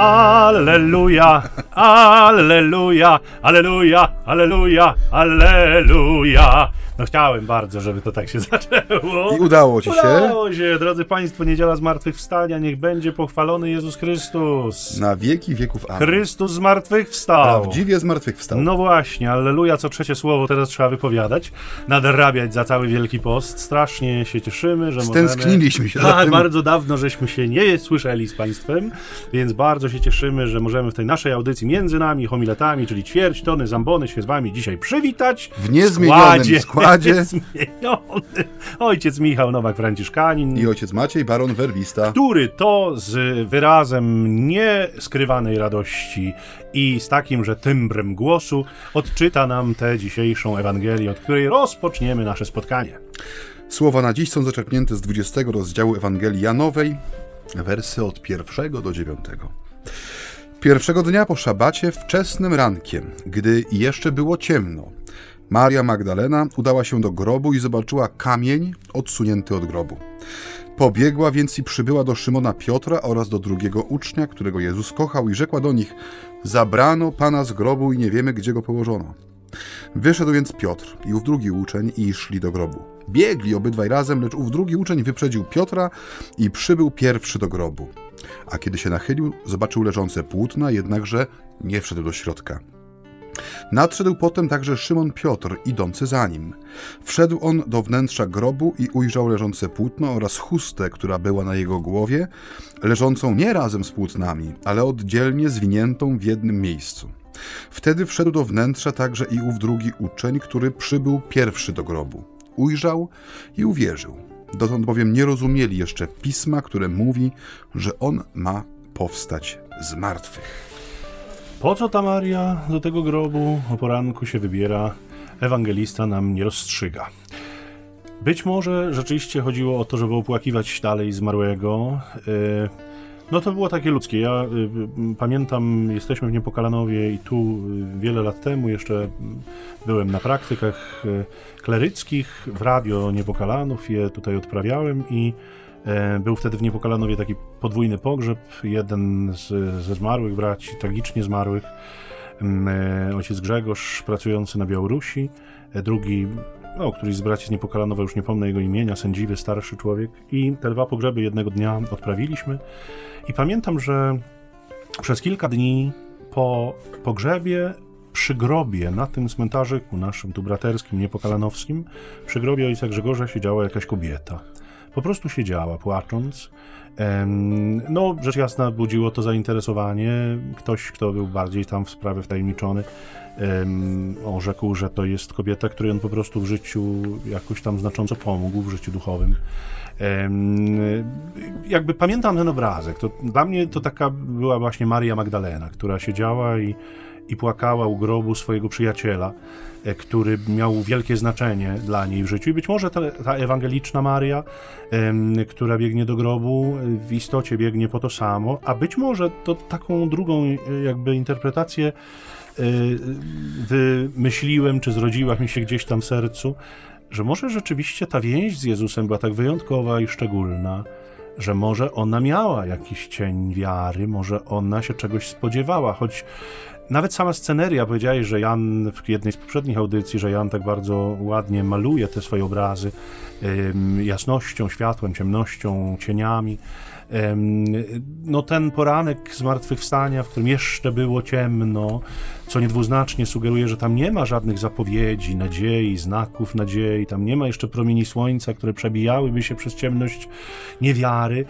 Alleluja, Alleluja, Alleluja, Alleluja, Alleluja. No chciałem bardzo, żeby to tak się zaczęło. I udało ci się. Udało się, drodzy Państwo, niedziela zmartwychwstania, niech będzie pochwalony Jezus Chrystus. Na wieki wieków amen. Chrystus zmartwychwstał. Prawdziwie zmartwychwstał. No właśnie, alleluja, co trzecie słowo teraz trzeba wypowiadać, nadrabiać za cały Wielki Post. Strasznie się cieszymy, że możemy... Stęskniliśmy się Tak, bardzo dawno żeśmy się nie słyszeli z Państwem, więc bardzo się cieszymy, że możemy w tej naszej audycji między nami, homiletami, czyli ćwierć tony, zambony się z Wami dzisiaj przywitać. W niezmienionym składzie. Niezmieniony. Ojciec Michał Nowak-Franciszkanin. I ojciec Maciej, baron werbista. który to z wyrazem nieskrywanej radości i z takim, że tymbrem głosu odczyta nam tę dzisiejszą Ewangelię, od której rozpoczniemy nasze spotkanie. Słowa na dziś są zaczerpnięte z 20 rozdziału Ewangelii Janowej, wersy od pierwszego do dziewiątego. Pierwszego dnia po szabacie, wczesnym rankiem, gdy jeszcze było ciemno, Maria Magdalena udała się do grobu i zobaczyła kamień odsunięty od grobu. Pobiegła więc i przybyła do Szymona Piotra oraz do drugiego ucznia, którego Jezus kochał i rzekła do nich, zabrano Pana z grobu i nie wiemy, gdzie go położono. Wyszedł więc Piotr i ów drugi uczeń i szli do grobu. Biegli obydwaj razem, lecz ów drugi uczeń wyprzedził Piotra i przybył pierwszy do grobu. A kiedy się nachylił, zobaczył leżące płótna, jednakże nie wszedł do środka. Nadszedł potem także Szymon Piotr, idący za nim. Wszedł on do wnętrza grobu i ujrzał leżące płótno oraz chustę, która była na jego głowie, leżącą nie razem z płótnami, ale oddzielnie zwiniętą w jednym miejscu. Wtedy wszedł do wnętrza także i ów drugi uczeń, który przybył pierwszy do grobu. Ujrzał i uwierzył. Dotąd bowiem nie rozumieli jeszcze pisma, które mówi, że on ma powstać z martwych. Po co ta Maria do tego grobu o poranku się wybiera, ewangelista nam nie rozstrzyga. Być może rzeczywiście chodziło o to, żeby opłakiwać dalej zmarłego. Yy, No to było takie ludzkie. Ja y, pamiętam, jesteśmy w Niepokalanowie i tu y, wiele lat temu jeszcze byłem na praktykach kleryckich w radio Niepokalanów, je tutaj odprawiałem i e, był wtedy w Niepokalanowie taki podwójny pogrzeb. Jeden z, ze zmarłych braci, tragicznie zmarłych, m, e, ojciec Grzegorz, pracujący na Białorusi, e, drugi, no, któryś z braci z Niepokalanowa, już nie pomnę jego imienia, sędziwy, starszy człowiek. I te dwa pogrzeby jednego dnia odprawiliśmy. I pamiętam, że przez kilka dni po pogrzebie przy grobie na tym cmentarzyku naszym tu braterskim, niepokalanowskim, przy grobie ojca Grzegorza siedziała jakaś kobieta. Po prostu siedziała, płacząc. No, rzecz jasna, budziło to zainteresowanie. Ktoś, kto był bardziej tam w sprawę wtajemniczony, em, orzekł, że to jest kobieta, której on po prostu w życiu jakoś tam znacząco pomógł, w życiu duchowym. Jakby pamiętam ten obrazek. To dla mnie to taka była właśnie Maria Magdalena, która siedziała i, i płakała u grobu swojego przyjaciela, e, który miał wielkie znaczenie dla niej w życiu. I być może ta, ta ewangeliczna Maria, która biegnie do grobu, e, w istocie biegnie po to samo, a być może to taką drugą e, jakby interpretację wymyśliłem, czy zrodziła mi się gdzieś tam w sercu, że może rzeczywiście ta więź z Jezusem była tak wyjątkowa i szczególna, że może ona miała jakiś cień wiary, może ona się czegoś spodziewała, choć nawet sama sceneria, powiedziałeś, że Jan w jednej z poprzednich audycji, że Jan tak bardzo ładnie maluje te swoje obrazy jasnością, światłem, ciemnością, cieniami. No ten poranek zmartwychwstania, w którym jeszcze było ciemno, co niedwuznacznie sugeruje, że tam nie ma żadnych zapowiedzi, nadziei, znaków nadziei, tam nie ma jeszcze promieni słońca, które przebijałyby się przez ciemność niewiary.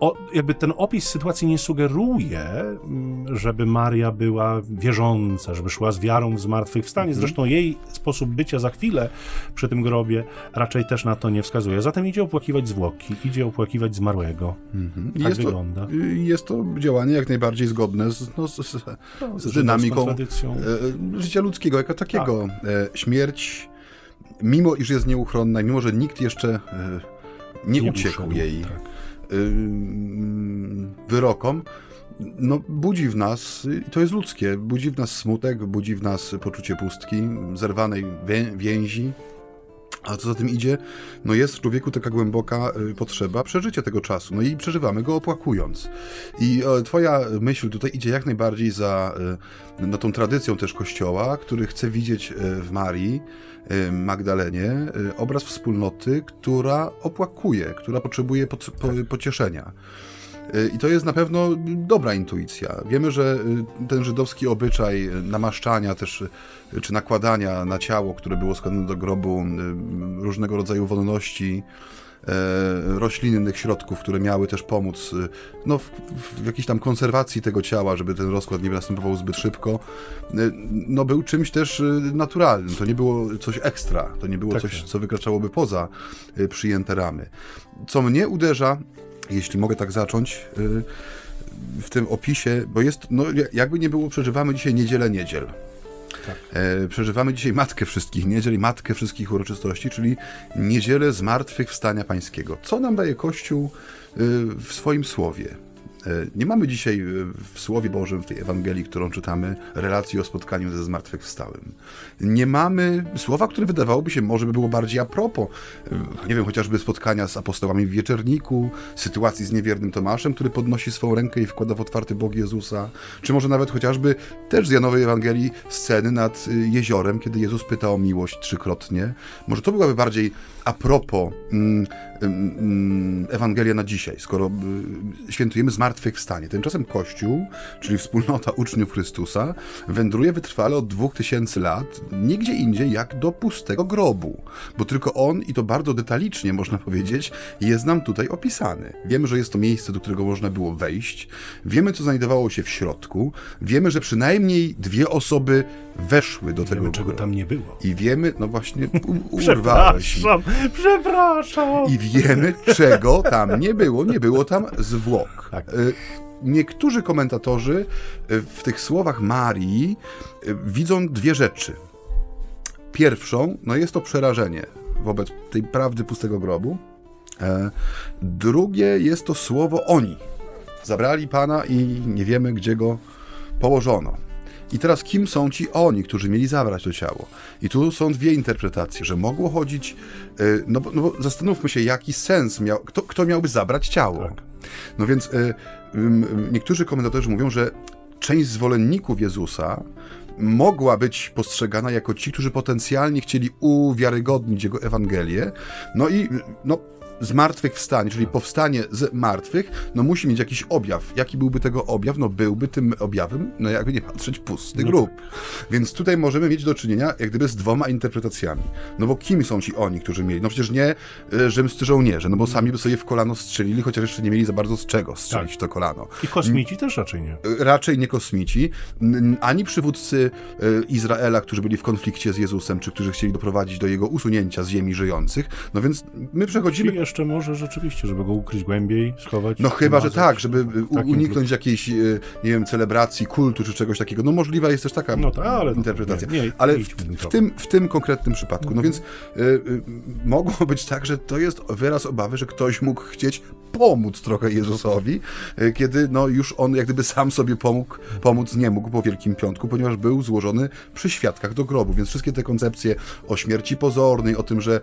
O, jakby ten opis sytuacji nie sugeruje, mm, żeby Maria była wierząca, żeby szła z wiarą w zmartwychwstanie. Zresztą jej sposób bycia za chwilę przy tym grobie raczej też na to nie wskazuje. Zatem idzie opłakiwać zwłoki, idzie opłakiwać zmarłego. Tak jest, to, wygląda. jest to działanie jak najbardziej zgodne z, no, z, z, No, z dynamiką tradycją. e, życia ludzkiego jako takiego. E, śmierć, mimo iż jest nieuchronna, mimo że nikt jeszcze e, nie, Nie uciekł uszedł, jej tak. wyrokom, no, budzi w nas, i to jest ludzkie, budzi w nas smutek, budzi w nas poczucie pustki, zerwanej wię- więzi, A co za tym idzie, no jest w człowieku taka głęboka y, potrzeba przeżycia tego czasu, no i przeżywamy go opłakując. I e, twoja myśl tutaj idzie jak najbardziej za no, tą tradycją też Kościoła, który chce widzieć y, w Marii, Magdalenie, obraz wspólnoty, która opłakuje, która potrzebuje po, po, pocieszenia. I to jest na pewno dobra intuicja. Wiemy, że ten żydowski obyczaj namaszczania też, czy nakładania na ciało, które było składane do grobu, różnego rodzaju wonności, e, roślinnych środków, które miały też pomóc no, w, w jakiejś tam konserwacji tego ciała, żeby ten rozkład nie następował zbyt szybko, no, był czymś też naturalnym. To nie było coś ekstra, to nie było tak coś, co wykraczałoby poza przyjęte ramy. Co mnie uderza, jeśli mogę tak zacząć, y, w tym opisie, bo jest, no jakby nie było, przeżywamy dzisiaj niedzielę niedziel. Tak. E, przeżywamy dzisiaj Matkę Wszystkich Niedziel i Matkę Wszystkich Uroczystości, czyli Niedzielę Zmartwychwstania Pańskiego. Co nam daje Kościół y, w swoim słowie? E, nie mamy dzisiaj e, w Słowie Bożym, w tej Ewangelii, którą czytamy, relacji o spotkaniu ze zmartwychwstałym. Nie mamy słowa, które wydawałoby się może by było bardziej a propos, e, nie wiem, chociażby spotkania z apostołami w wieczerniku, sytuacji z niewiernym Tomaszem, który podnosi swą rękę i wkłada w otwarty bok Jezusa, czy może nawet chociażby też z Janowej Ewangelii sceny nad jeziorem, kiedy Jezus pyta o miłość trzykrotnie. Może to byłaby bardziej a propos mm, mm, mm Ewangelia na dzisiaj, skoro świętujemy zmartwychwstanie. Tymczasem Kościół, czyli wspólnota uczniów Chrystusa, wędruje wytrwale od dwóch tysięcy lat nigdzie indziej jak do pustego grobu, bo tylko on, i to bardzo detalicznie można powiedzieć, jest nam tutaj opisany. Wiemy, że jest to miejsce, do którego można było wejść, wiemy, co znajdowało się w środku, wiemy, że przynajmniej dwie osoby weszły do wiemy, tego czego tam nie było. I wiemy, no właśnie, urwałeś. Przepraszam, przepraszam. I wiemy, czego tam nie było. Nie było tam zwłok. Tak. Y, niektórzy komentatorzy y, w tych słowach Marii y, widzą dwie rzeczy. Pierwszą, no jest to przerażenie wobec tej prawdy pustego grobu. E, drugie jest to słowo oni. Zabrali Pana i nie wiemy, gdzie go położono. I teraz kim są ci oni, którzy mieli zabrać to ciało? I tu są dwie interpretacje, że mogło chodzić, e, no, no bo zastanówmy się, jaki sens miał, kto, kto miałby zabrać ciało. Tak. No więc y, niektórzy komentatorzy mówią, że część zwolenników Jezusa mogła być postrzegana jako ci, którzy potencjalnie chcieli uwiarygodnić jego Ewangelię. No i no, zmartwychwstanie, czyli powstanie z martwych, no musi mieć jakiś objaw. Jaki byłby tego objaw? No byłby tym objawem, no jakby nie patrzeć, pusty no grób. Więc tutaj możemy mieć do czynienia jak gdyby z dwoma interpretacjami. No bo kim są ci oni, którzy mieli? No przecież nie y, rzymscy żołnierze, no bo sami by sobie w kolano strzelili, chociaż jeszcze nie mieli za bardzo z czego strzelić tak. to kolano. I kosmici też raczej nie. Y, raczej nie kosmici, ani przywódcy y, Izraela, którzy byli w konflikcie z Jezusem, czy którzy chcieli doprowadzić do jego usunięcia z ziemi żyjących. No więc my przechodzimy jeszcze może rzeczywiście, żeby go ukryć głębiej, schować. No chyba, że tak, żeby uniknąć jakiejś, e, nie wiem, celebracji, kultu czy czegoś takiego. No możliwa jest też taka no tak, ale interpretacja. Nie, nie, ale w, w, tym, w tym konkretnym przypadku, no więc y, y, mogło być tak, że to jest wyraz obawy, że ktoś mógł chcieć pomóc trochę Jezusowi, y, kiedy no już on jak gdyby sam sobie pomógł, pomóc nie mógł po Wielkim Piątku, ponieważ był złożony przy świadkach do grobu, więc wszystkie te koncepcje o śmierci pozornej, o tym, że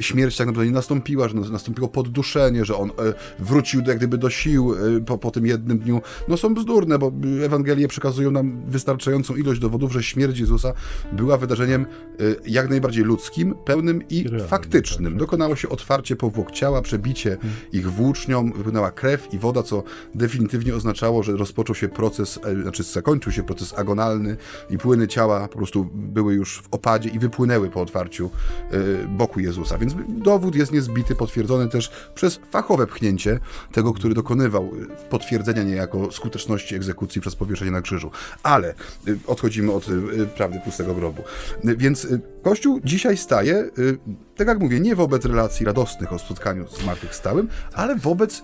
śmierć tak naprawdę nie nastąpiła, że nastąpiło podduszenie, że on e, wrócił jak gdyby do sił e, po, po tym jednym dniu, no są bzdurne, bo Ewangelie przekazują nam wystarczającą ilość dowodów, że śmierć Jezusa była wydarzeniem e, jak najbardziej ludzkim, pełnym i Realnie, faktycznym. Tak. Dokonało się otwarcie powłok ciała, przebicie hmm. ich włócznią, wypłynęła krew i woda, co definitywnie oznaczało, że rozpoczął się proces, znaczy zakończył się proces agonalny i płyny ciała po prostu były już w opadzie i wypłynęły po otwarciu boku Jezusa. Więc dowód jest niezbity potwierdzony też przez fachowe pchnięcie tego, który dokonywał y, potwierdzenia niejako skuteczności egzekucji przez powieszenie na krzyżu. Ale y, odchodzimy od y, prawdy pustego grobu. Więc Kościół dzisiaj staje, tak jak mówię, nie wobec relacji radosnych o spotkaniu z zmartwychwstałym, ale wobec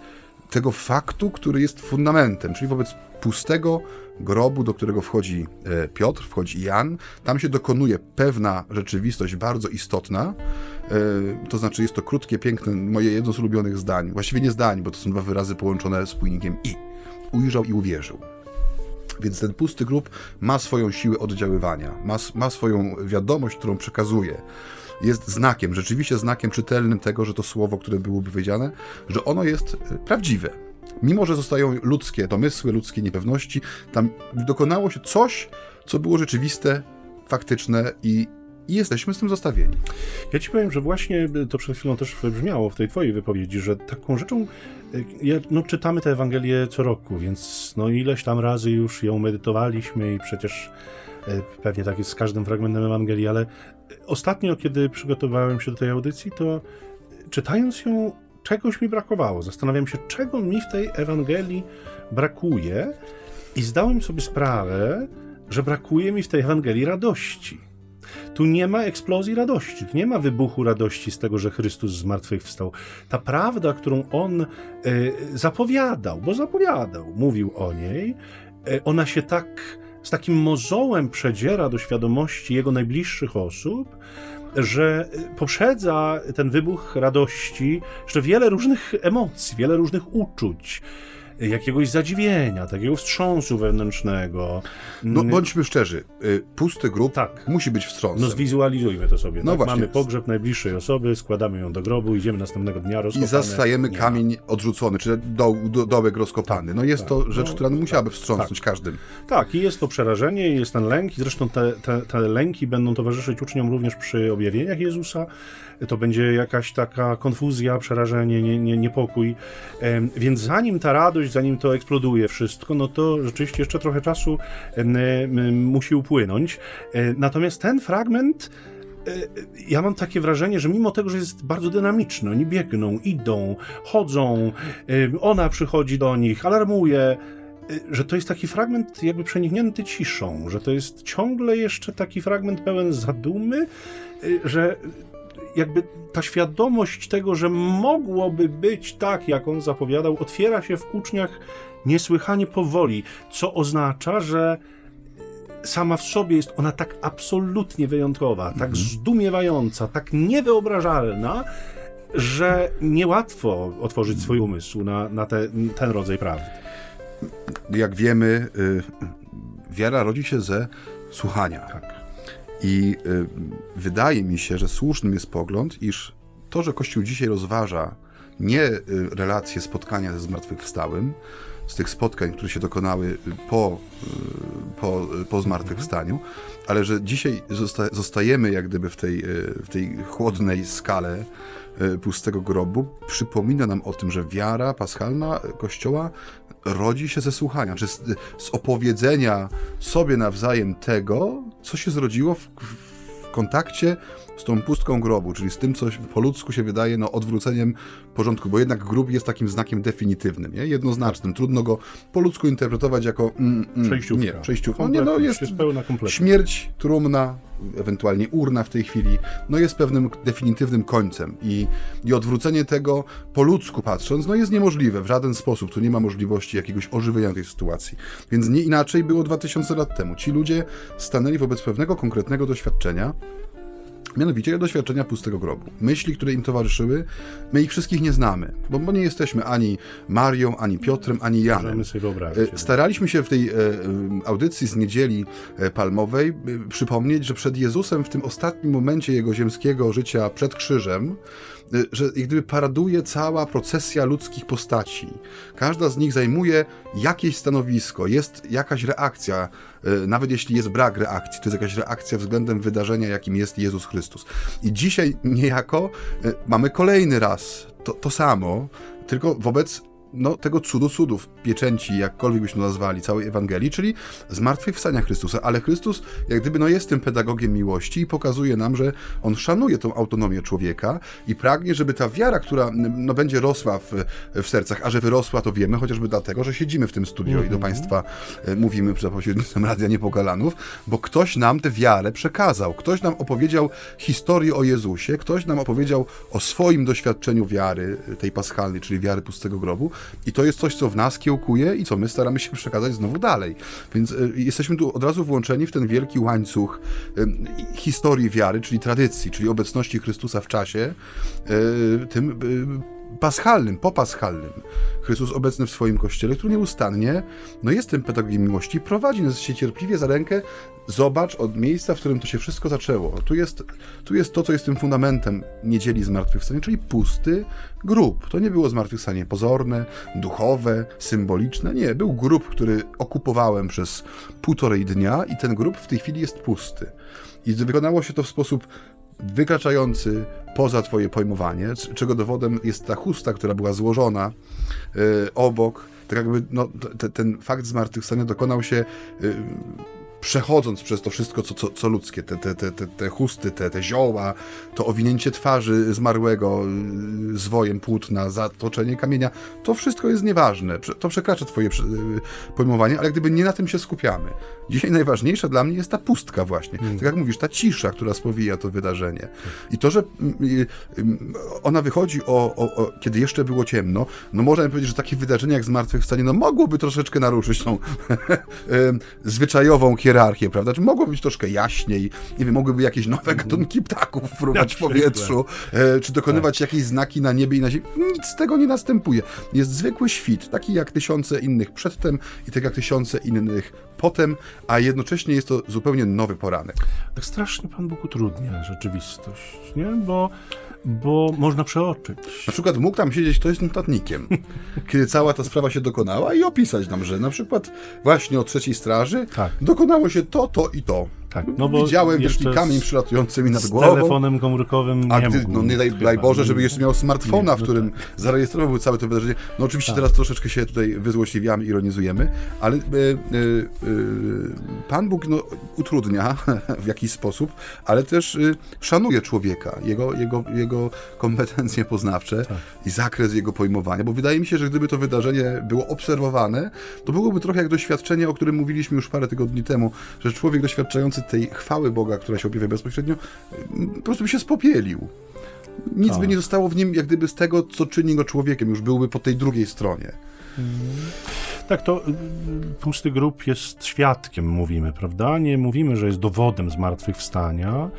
tego faktu, który jest fundamentem, czyli wobec pustego grobu, do którego wchodzi e, Piotr, wchodzi Jan. Tam się dokonuje pewna rzeczywistość bardzo istotna. E, to znaczy, jest to krótkie, piękne, moje jedno z ulubionych zdań. Właściwie nie zdań, bo to są dwa wyrazy połączone spójnikiem i. Ujrzał i uwierzył. Więc ten pusty grób ma swoją siłę oddziaływania, ma, ma swoją wiadomość, którą przekazuje. jest znakiem, rzeczywiście znakiem czytelnym tego, że to słowo, które było powiedziane, że ono jest e, prawdziwe. Mimo, że zostają ludzkie domysły, ludzkie niepewności, tam dokonało się coś, co było rzeczywiste, faktyczne i, i jesteśmy z tym zostawieni. Ja ci powiem, że właśnie to przed chwilą też wybrzmiało w tej twojej wypowiedzi, że taką rzeczą, e, no czytamy tę Ewangelię co roku, więc no ileś tam razy już ją medytowaliśmy i przecież e, pewnie tak jest z każdym fragmentem Ewangelii, ale ostatnio, kiedy przygotowałem się do tej audycji, to czytając ją, czegoś mi brakowało. Zastanawiam się, czego mi w tej Ewangelii brakuje i zdałem sobie sprawę, że brakuje mi w tej Ewangelii radości. Tu nie ma eksplozji radości, tu nie ma wybuchu radości z tego, że Chrystus zmartwychwstał. Ta prawda, którą on y, zapowiadał, bo zapowiadał, mówił o niej, y, ona się tak z takim mozołem przedziera do świadomości jego najbliższych osób, że poprzedza ten wybuch radości jeszcze wiele różnych emocji, wiele różnych uczuć jakiegoś zadziwienia, takiego wstrząsu wewnętrznego. No bądźmy szczerzy, y, pusty grób tak. musi być wstrząsem. No zwizualizujmy to sobie. No tak? właśnie. Mamy pogrzeb najbliższej osoby, składamy ją do grobu, idziemy następnego dnia rozkopane. I zastajemy kamień odrzucony, czy do, do, dołek rozkopany. No jest tak. to rzecz, no, która musiałaby tak. wstrząsnąć tak. każdym. Tak, i jest to przerażenie, jest ten lęk, i zresztą te, te, te lęki będą towarzyszyć uczniom również przy objawieniach Jezusa. To będzie jakaś taka konfuzja, przerażenie, nie, nie, niepokój. Więc zanim ta radość zanim to eksploduje wszystko, no to rzeczywiście jeszcze trochę czasu musi upłynąć. E, natomiast ten fragment e, ja mam takie wrażenie, że mimo tego, że jest bardzo dynamiczny, oni biegną, idą, chodzą, ona przychodzi do nich, alarmuje, e, że to jest taki fragment jakby przeniknięty ciszą, że to jest ciągle jeszcze taki fragment pełen zadumy, że jakby ta świadomość tego, że mogłoby być tak, jak on zapowiadał, otwiera się w uczniach niesłychanie powoli, co oznacza, że sama w sobie jest ona tak absolutnie wyjątkowa, tak mhm. zdumiewająca, tak niewyobrażalna, że niełatwo otworzyć swój umysł na, na te, ten rodzaj prawdy. Jak wiemy, y, wiara rodzi się ze słuchania. Tak. I y, wydaje mi się, że słusznym jest pogląd, iż to, że Kościół dzisiaj rozważa nie y, relacje spotkania ze zmartwychwstałym, z tych spotkań, które się dokonały po, y, po, po zmartwychwstaniu, ale że dzisiaj zosta zostajemy jak gdyby w tej, w tej chłodnej skale pustego grobu, przypomina nam o tym, że wiara paschalna Kościoła rodzi się ze słuchania, czy z, z opowiedzenia sobie nawzajem tego, co się zrodziło w, w kontakcie z tą pustką grobu, czyli z tym, co po ludzku się wydaje no, odwróceniem porządku, bo jednak grób jest takim znakiem definitywnym, nie? jednoznacznym. Trudno go po ludzku interpretować jako mm, mm, przejściówka. Nie, przejściówka. No, nie, no, jest, jest pełna śmierć, trumna, ewentualnie urna w tej chwili, no jest pewnym definitywnym końcem i, i odwrócenie tego po ludzku patrząc, no jest niemożliwe w żaden sposób, tu nie ma możliwości jakiegoś ożywienia tej sytuacji. Więc nie inaczej było 2000 lat temu. Ci ludzie stanęli wobec pewnego konkretnego doświadczenia, Mianowicie doświadczenia pustego grobu. Myśli, które im towarzyszyły, my ich wszystkich nie znamy, bo, bo nie jesteśmy ani Marią, ani Piotrem, ani Janem. E, staraliśmy się w tej e, audycji z niedzieli e, palmowej przypomnieć, że przed Jezusem w tym ostatnim momencie jego ziemskiego życia przed krzyżem że jak gdyby paraduje cała procesja ludzkich postaci. Każda z nich zajmuje jakieś stanowisko, jest jakaś reakcja, y, nawet jeśli jest brak reakcji, to jest jakaś reakcja względem wydarzenia, jakim jest Jezus Chrystus. I dzisiaj niejako y, mamy kolejny raz to, to samo, tylko wobec no, tego cudu cudów, pieczęci, jakkolwiek byśmy nazwali, całej Ewangelii, czyli zmartwychwstania Chrystusa. Ale Chrystus jak gdyby no, jest tym pedagogiem miłości i pokazuje nam, że On szanuje tą autonomię człowieka i pragnie, żeby ta wiara, która no, będzie rosła w, w sercach, a że wyrosła, to wiemy, chociażby dlatego, że siedzimy w tym studio mm -hmm. i do mhm. Państwa e, mówimy za pośrednictwem Radia Niepogalanów, bo ktoś nam tę wiarę przekazał. Ktoś nam opowiedział historię o Jezusie, ktoś nam opowiedział o swoim doświadczeniu wiary, tej paschalnej, czyli wiary pustego grobu, i to jest coś, co w nas kiełkuje i co my staramy się przekazać znowu dalej. Więc y, jesteśmy tu od razu włączeni w ten wielki łańcuch historii wiary, czyli tradycji, czyli obecności Chrystusa w czasie, y, tym paschalnym, popaschalnym. Chrystus obecny w swoim Kościele, który nieustannie no jest tym pedagogiem miłości, prowadzi nas się cierpliwie za rękę, zobacz od miejsca, w którym to się wszystko zaczęło. Tu jest, tu jest to, co jest tym fundamentem niedzieli zmartwychwstania, czyli pusty grób. To nie było zmartwychwstanie pozorne, duchowe, symboliczne, nie. Był grób, który okupowałem przez półtorej dnia i ten grób w tej chwili jest pusty. I wykonało się to w sposób wykraczający poza twoje pojmowanie, czego dowodem jest ta chusta, która była złożona yy, obok. Tak jakby no, te, ten fakt zmartwychwstania dokonał się yy, przechodząc przez to wszystko, co, co, co ludzkie, te, te, te, te chusty, te, te zioła, to owinięcie twarzy zmarłego y, zwojem płótna, zatoczenie kamienia, to wszystko jest nieważne. To przekracza twoje y, pojmowanie, ale gdyby nie na tym się skupiamy. Dzisiaj najważniejsza dla mnie jest ta pustka właśnie. Hmm. Tak jak mówisz, ta cisza, która spowija to wydarzenie. I to, że y, ona wychodzi o, o, o, kiedy jeszcze było ciemno, no można powiedzieć, że takie wydarzenie jak zmartwychwstanie, no mogłoby troszeczkę naruszyć tą zwyczajową hierarchię, prawda? Czy mogło być troszkę jaśniej, nie wiem, mogłyby jakieś nowe gatunki ptaków fruwać w powietrzu, e, czy dokonywać tak. jakieś znaki na niebie i na ziemi. Nic z tego nie następuje. Jest zwykły świt, taki jak tysiące innych przedtem i tak jak tysiące innych potem, a jednocześnie jest to zupełnie nowy poranek. Tak strasznie Pan Bóg utrudnia rzeczywistość, nie? Bo bo można przeoczyć. Na przykład mógł tam siedzieć ktoś z notatnikiem, kiedy cała ta sprawa się dokonała i opisać nam, że na przykład właśnie o trzeciej straży tak. dokonało się to, to i to. Tak, no bo Widziałem wielki kamień przylatujący mi nad głową. Z telefonem komórkowym A gdy, no nie daj, daj Boże, żeby jeszcze miał smartfona, nie, no w którym tak. zarejestrował całe to wydarzenie. No oczywiście tak. teraz troszeczkę się tutaj wyzłośliwiamy, ironizujemy, ale y, y, y, Pan Bóg no, utrudnia w jakiś sposób, ale też y, szanuje człowieka, jego, jego, jego kompetencje poznawcze tak. i zakres jego pojmowania, bo wydaje mi się, że gdyby to wydarzenie było obserwowane, to byłoby trochę jak doświadczenie, o którym mówiliśmy już parę tygodni temu, że człowiek doświadczający tej chwały Boga, która się objawia bezpośrednio, po prostu by się spopielił. Nic by tak. nie zostało w nim, jak gdyby z tego, co czyni go człowiekiem, już byłby po tej drugiej stronie. Hmm. Tak, to y, pusty grób jest świadkiem, mówimy, prawda? Nie mówimy, że jest dowodem zmartwychwstania,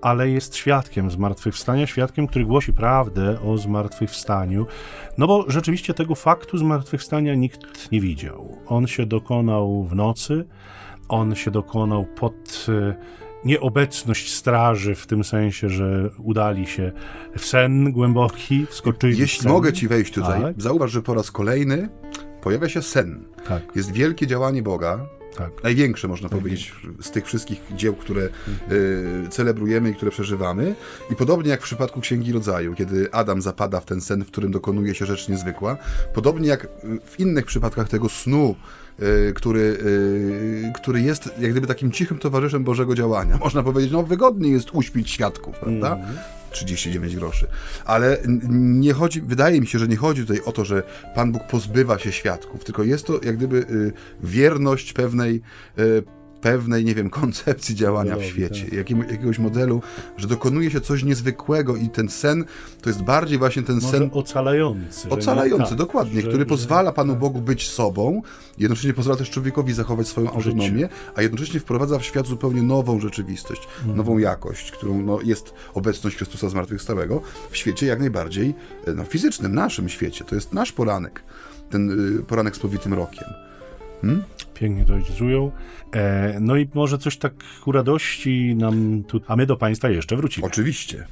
ale jest świadkiem zmartwychwstania, świadkiem, który głosi prawdę o zmartwychwstaniu. No bo rzeczywiście tego faktu zmartwychwstania nikt nie widział. On się dokonał w nocy, on się dokonał pod e, nieobecność straży, w tym sensie, że udali się w sen głęboki, wskoczyli Jeśli sen. mogę ci wejść tutaj, tak. zauważ, że po raz kolejny pojawia się sen. Tak. Jest wielkie działanie Boga, tak. Największe, można powiedzieć, z tych wszystkich dzieł, które y, celebrujemy i które przeżywamy. I podobnie jak w przypadku Księgi Rodzaju, kiedy Adam zapada w ten sen, w którym dokonuje się rzecz niezwykła, podobnie jak w innych przypadkach tego snu, Y, który, y, który jest jak gdyby takim cichym towarzyszem Bożego działania. Można powiedzieć, no wygodnie jest uśpić świadków, prawda? Mm. 39 groszy. Ale nie chodzi, wydaje mi się, że nie chodzi tutaj o to, że Pan Bóg pozbywa się świadków, tylko jest to jak gdyby y, wierność pewnej pewnej, nie wiem, koncepcji działania w świecie, tak. jakiegoś modelu, że dokonuje się coś niezwykłego i ten sen to jest bardziej właśnie ten Może sen... ocalający. Ocalający, tak, dokładnie, że, który że, pozwala Panu tak. Bogu być sobą, jednocześnie pozwala też człowiekowi zachować swoją autonomię, a jednocześnie wprowadza w świat zupełnie nową rzeczywistość, mhm. nową jakość, którą no, jest obecność Chrystusa zmartwychwstałego w świecie jak najbardziej e, no, fizycznym, naszym świecie. To jest nasz poranek, ten y, poranek z powitym rokiem. Hmm? Pięknie to ilustrują. E, no i może coś tak ku radości nam tu, a my do Państwa jeszcze wrócimy. Oczywiście.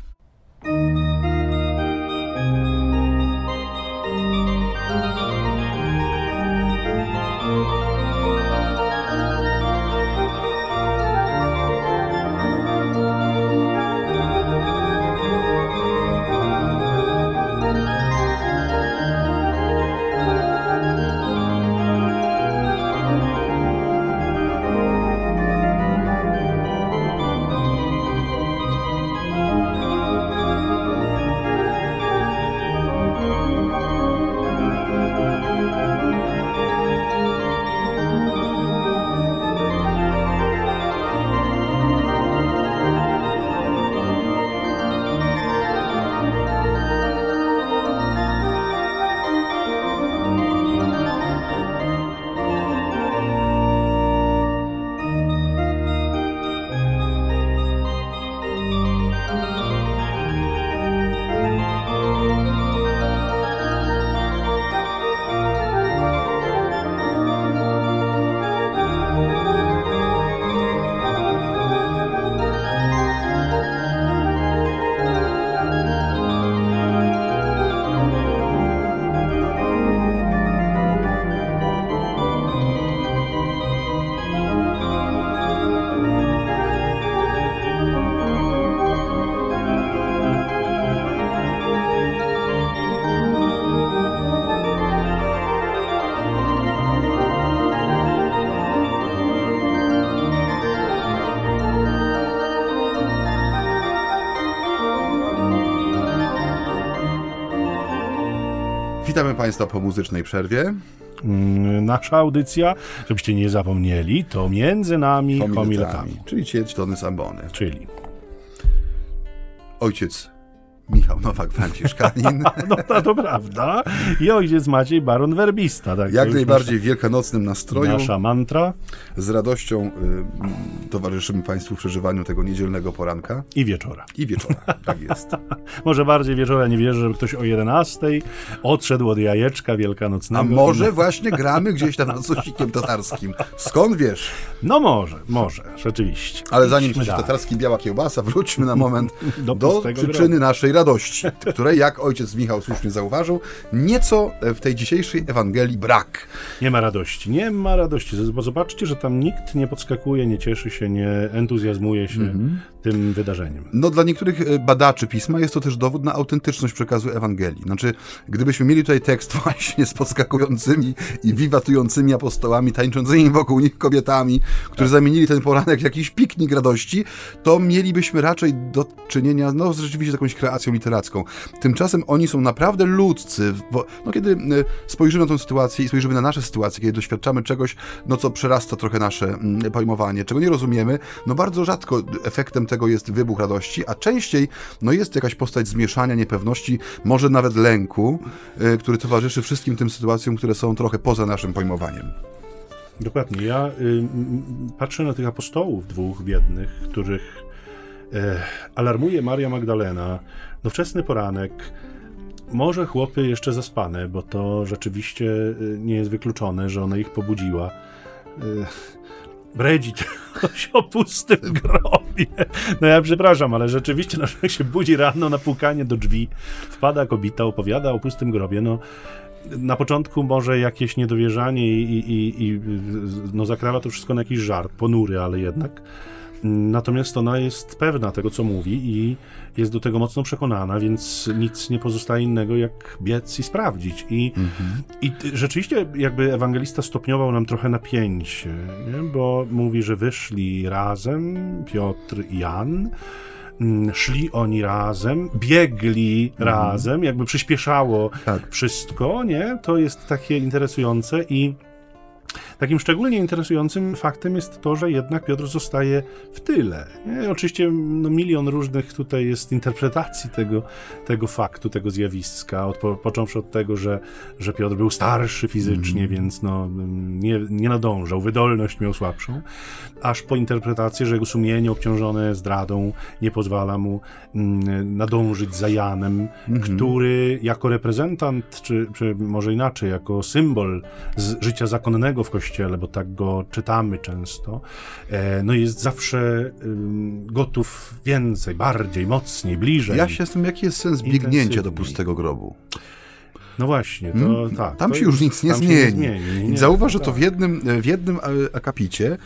Witamy Państwa po muzycznej przerwie. Mm, Nasza audycja, żebyście nie zapomnieli, to między nami homiletami. Czyli ćwierć tony sambony. Czyli. Ojciec Nowak, Franciszkanin. No to, to prawda. I ojciec Maciej Baron Werbista. Tak, Jak najbardziej w wielkanocnym nastroju. Nasza mantra Z radością y, towarzyszymy Państwu w przeżywaniu tego niedzielnego poranka i wieczora. i wieczora. Tak jest. Może bardziej wieczora, nie wierzę, żeby ktoś o 11 odszedł od jajeczka wielkanocnego. A może właśnie gramy gdzieś tam nad sosikiem tatarskim. Skąd wiesz? No może, może, rzeczywiście. Ale zanim coś dalej. tatarski biała kiełbasa, wróćmy na moment Do do przyczyny naszej radości, której, jak ojciec Michał słusznie zauważył, nieco w tej dzisiejszej Ewangelii brak. Nie ma radości, nie ma radości, bo zobaczcie, że tam nikt nie podskakuje, nie cieszy się, nie entuzjazmuje się Mhm. tym wydarzeniem. No dla niektórych e, badaczy pisma jest to też dowód na autentyczność przekazu Ewangelii. Znaczy, gdybyśmy mieli tutaj tekst właśnie z podskakującymi i wiwatującymi apostołami, tańczącymi wokół nich kobietami, którzy zamienili ten poranek w jakiś piknik radości, to mielibyśmy raczej do czynienia no, z rzeczywiście z jakąś kreacją literacką. Tymczasem oni są naprawdę ludzcy, bo no, kiedy e, spojrzymy na tę sytuację i spojrzymy na nasze sytuacje, kiedy doświadczamy czegoś, no co przerasta trochę nasze mm, pojmowanie, czego nie rozumiemy, no bardzo rzadko efektem tego jest wybuch radości, a częściej no jest jakaś postać zmieszania, niepewności, może nawet lęku, y, który towarzyszy wszystkim tym sytuacjom, które są trochę poza naszym pojmowaniem. Dokładnie. Ja y, patrzę na tych apostołów dwóch biednych, których e, alarmuje Maria Magdalena. No wczesny poranek. Może chłopy jeszcze zaspane, bo to rzeczywiście y, nie jest wykluczone, że ona ich pobudziła. Y, Bredzi coś o pustym grobie. No ja przepraszam, ale rzeczywiście no, człowiek się budzi rano na pukanie do drzwi, wpada kobieta, opowiada o pustym grobie. No, na początku może jakieś niedowierzanie i, i, i no, zakrawa to wszystko na jakiś żart, ponury, ale jednak. Natomiast ona jest pewna tego, co mówi i jest do tego mocno przekonana, więc nic nie pozostaje innego, jak biec i sprawdzić. I, i rzeczywiście jakby ewangelista stopniował nam trochę napięcie, nie? bo mówi, że wyszli razem Piotr i Jan, mm, szli oni razem, biegli razem, jakby przyspieszało Tak. wszystko, nie? To jest takie interesujące i takim szczególnie interesującym faktem jest to, że jednak Piotr zostaje w tyle. Nie? Oczywiście no, milion różnych tutaj jest interpretacji tego, tego faktu, tego zjawiska, od, po, począwszy od tego, że, że Piotr był starszy fizycznie, więc no, nie, nie nadążał, wydolność miał słabszą, aż po interpretację, że jego sumienie obciążone zdradą nie pozwala mu mm, nadążyć za Janem, który jako reprezentant, czy, czy może inaczej, jako symbol życia zakonnego w Kościele, bo tak go czytamy często, e, no jest zawsze gotów więcej, bardziej, mocniej, bliżej. Ja się tym, jaki jest sens biegnięcia do pustego grobu? No właśnie, to Hmm? tak. Tam to się już nic nie zmieni. zmieni. I Nie, zauważ, że to tak. w jednym, w jednym e, akapicie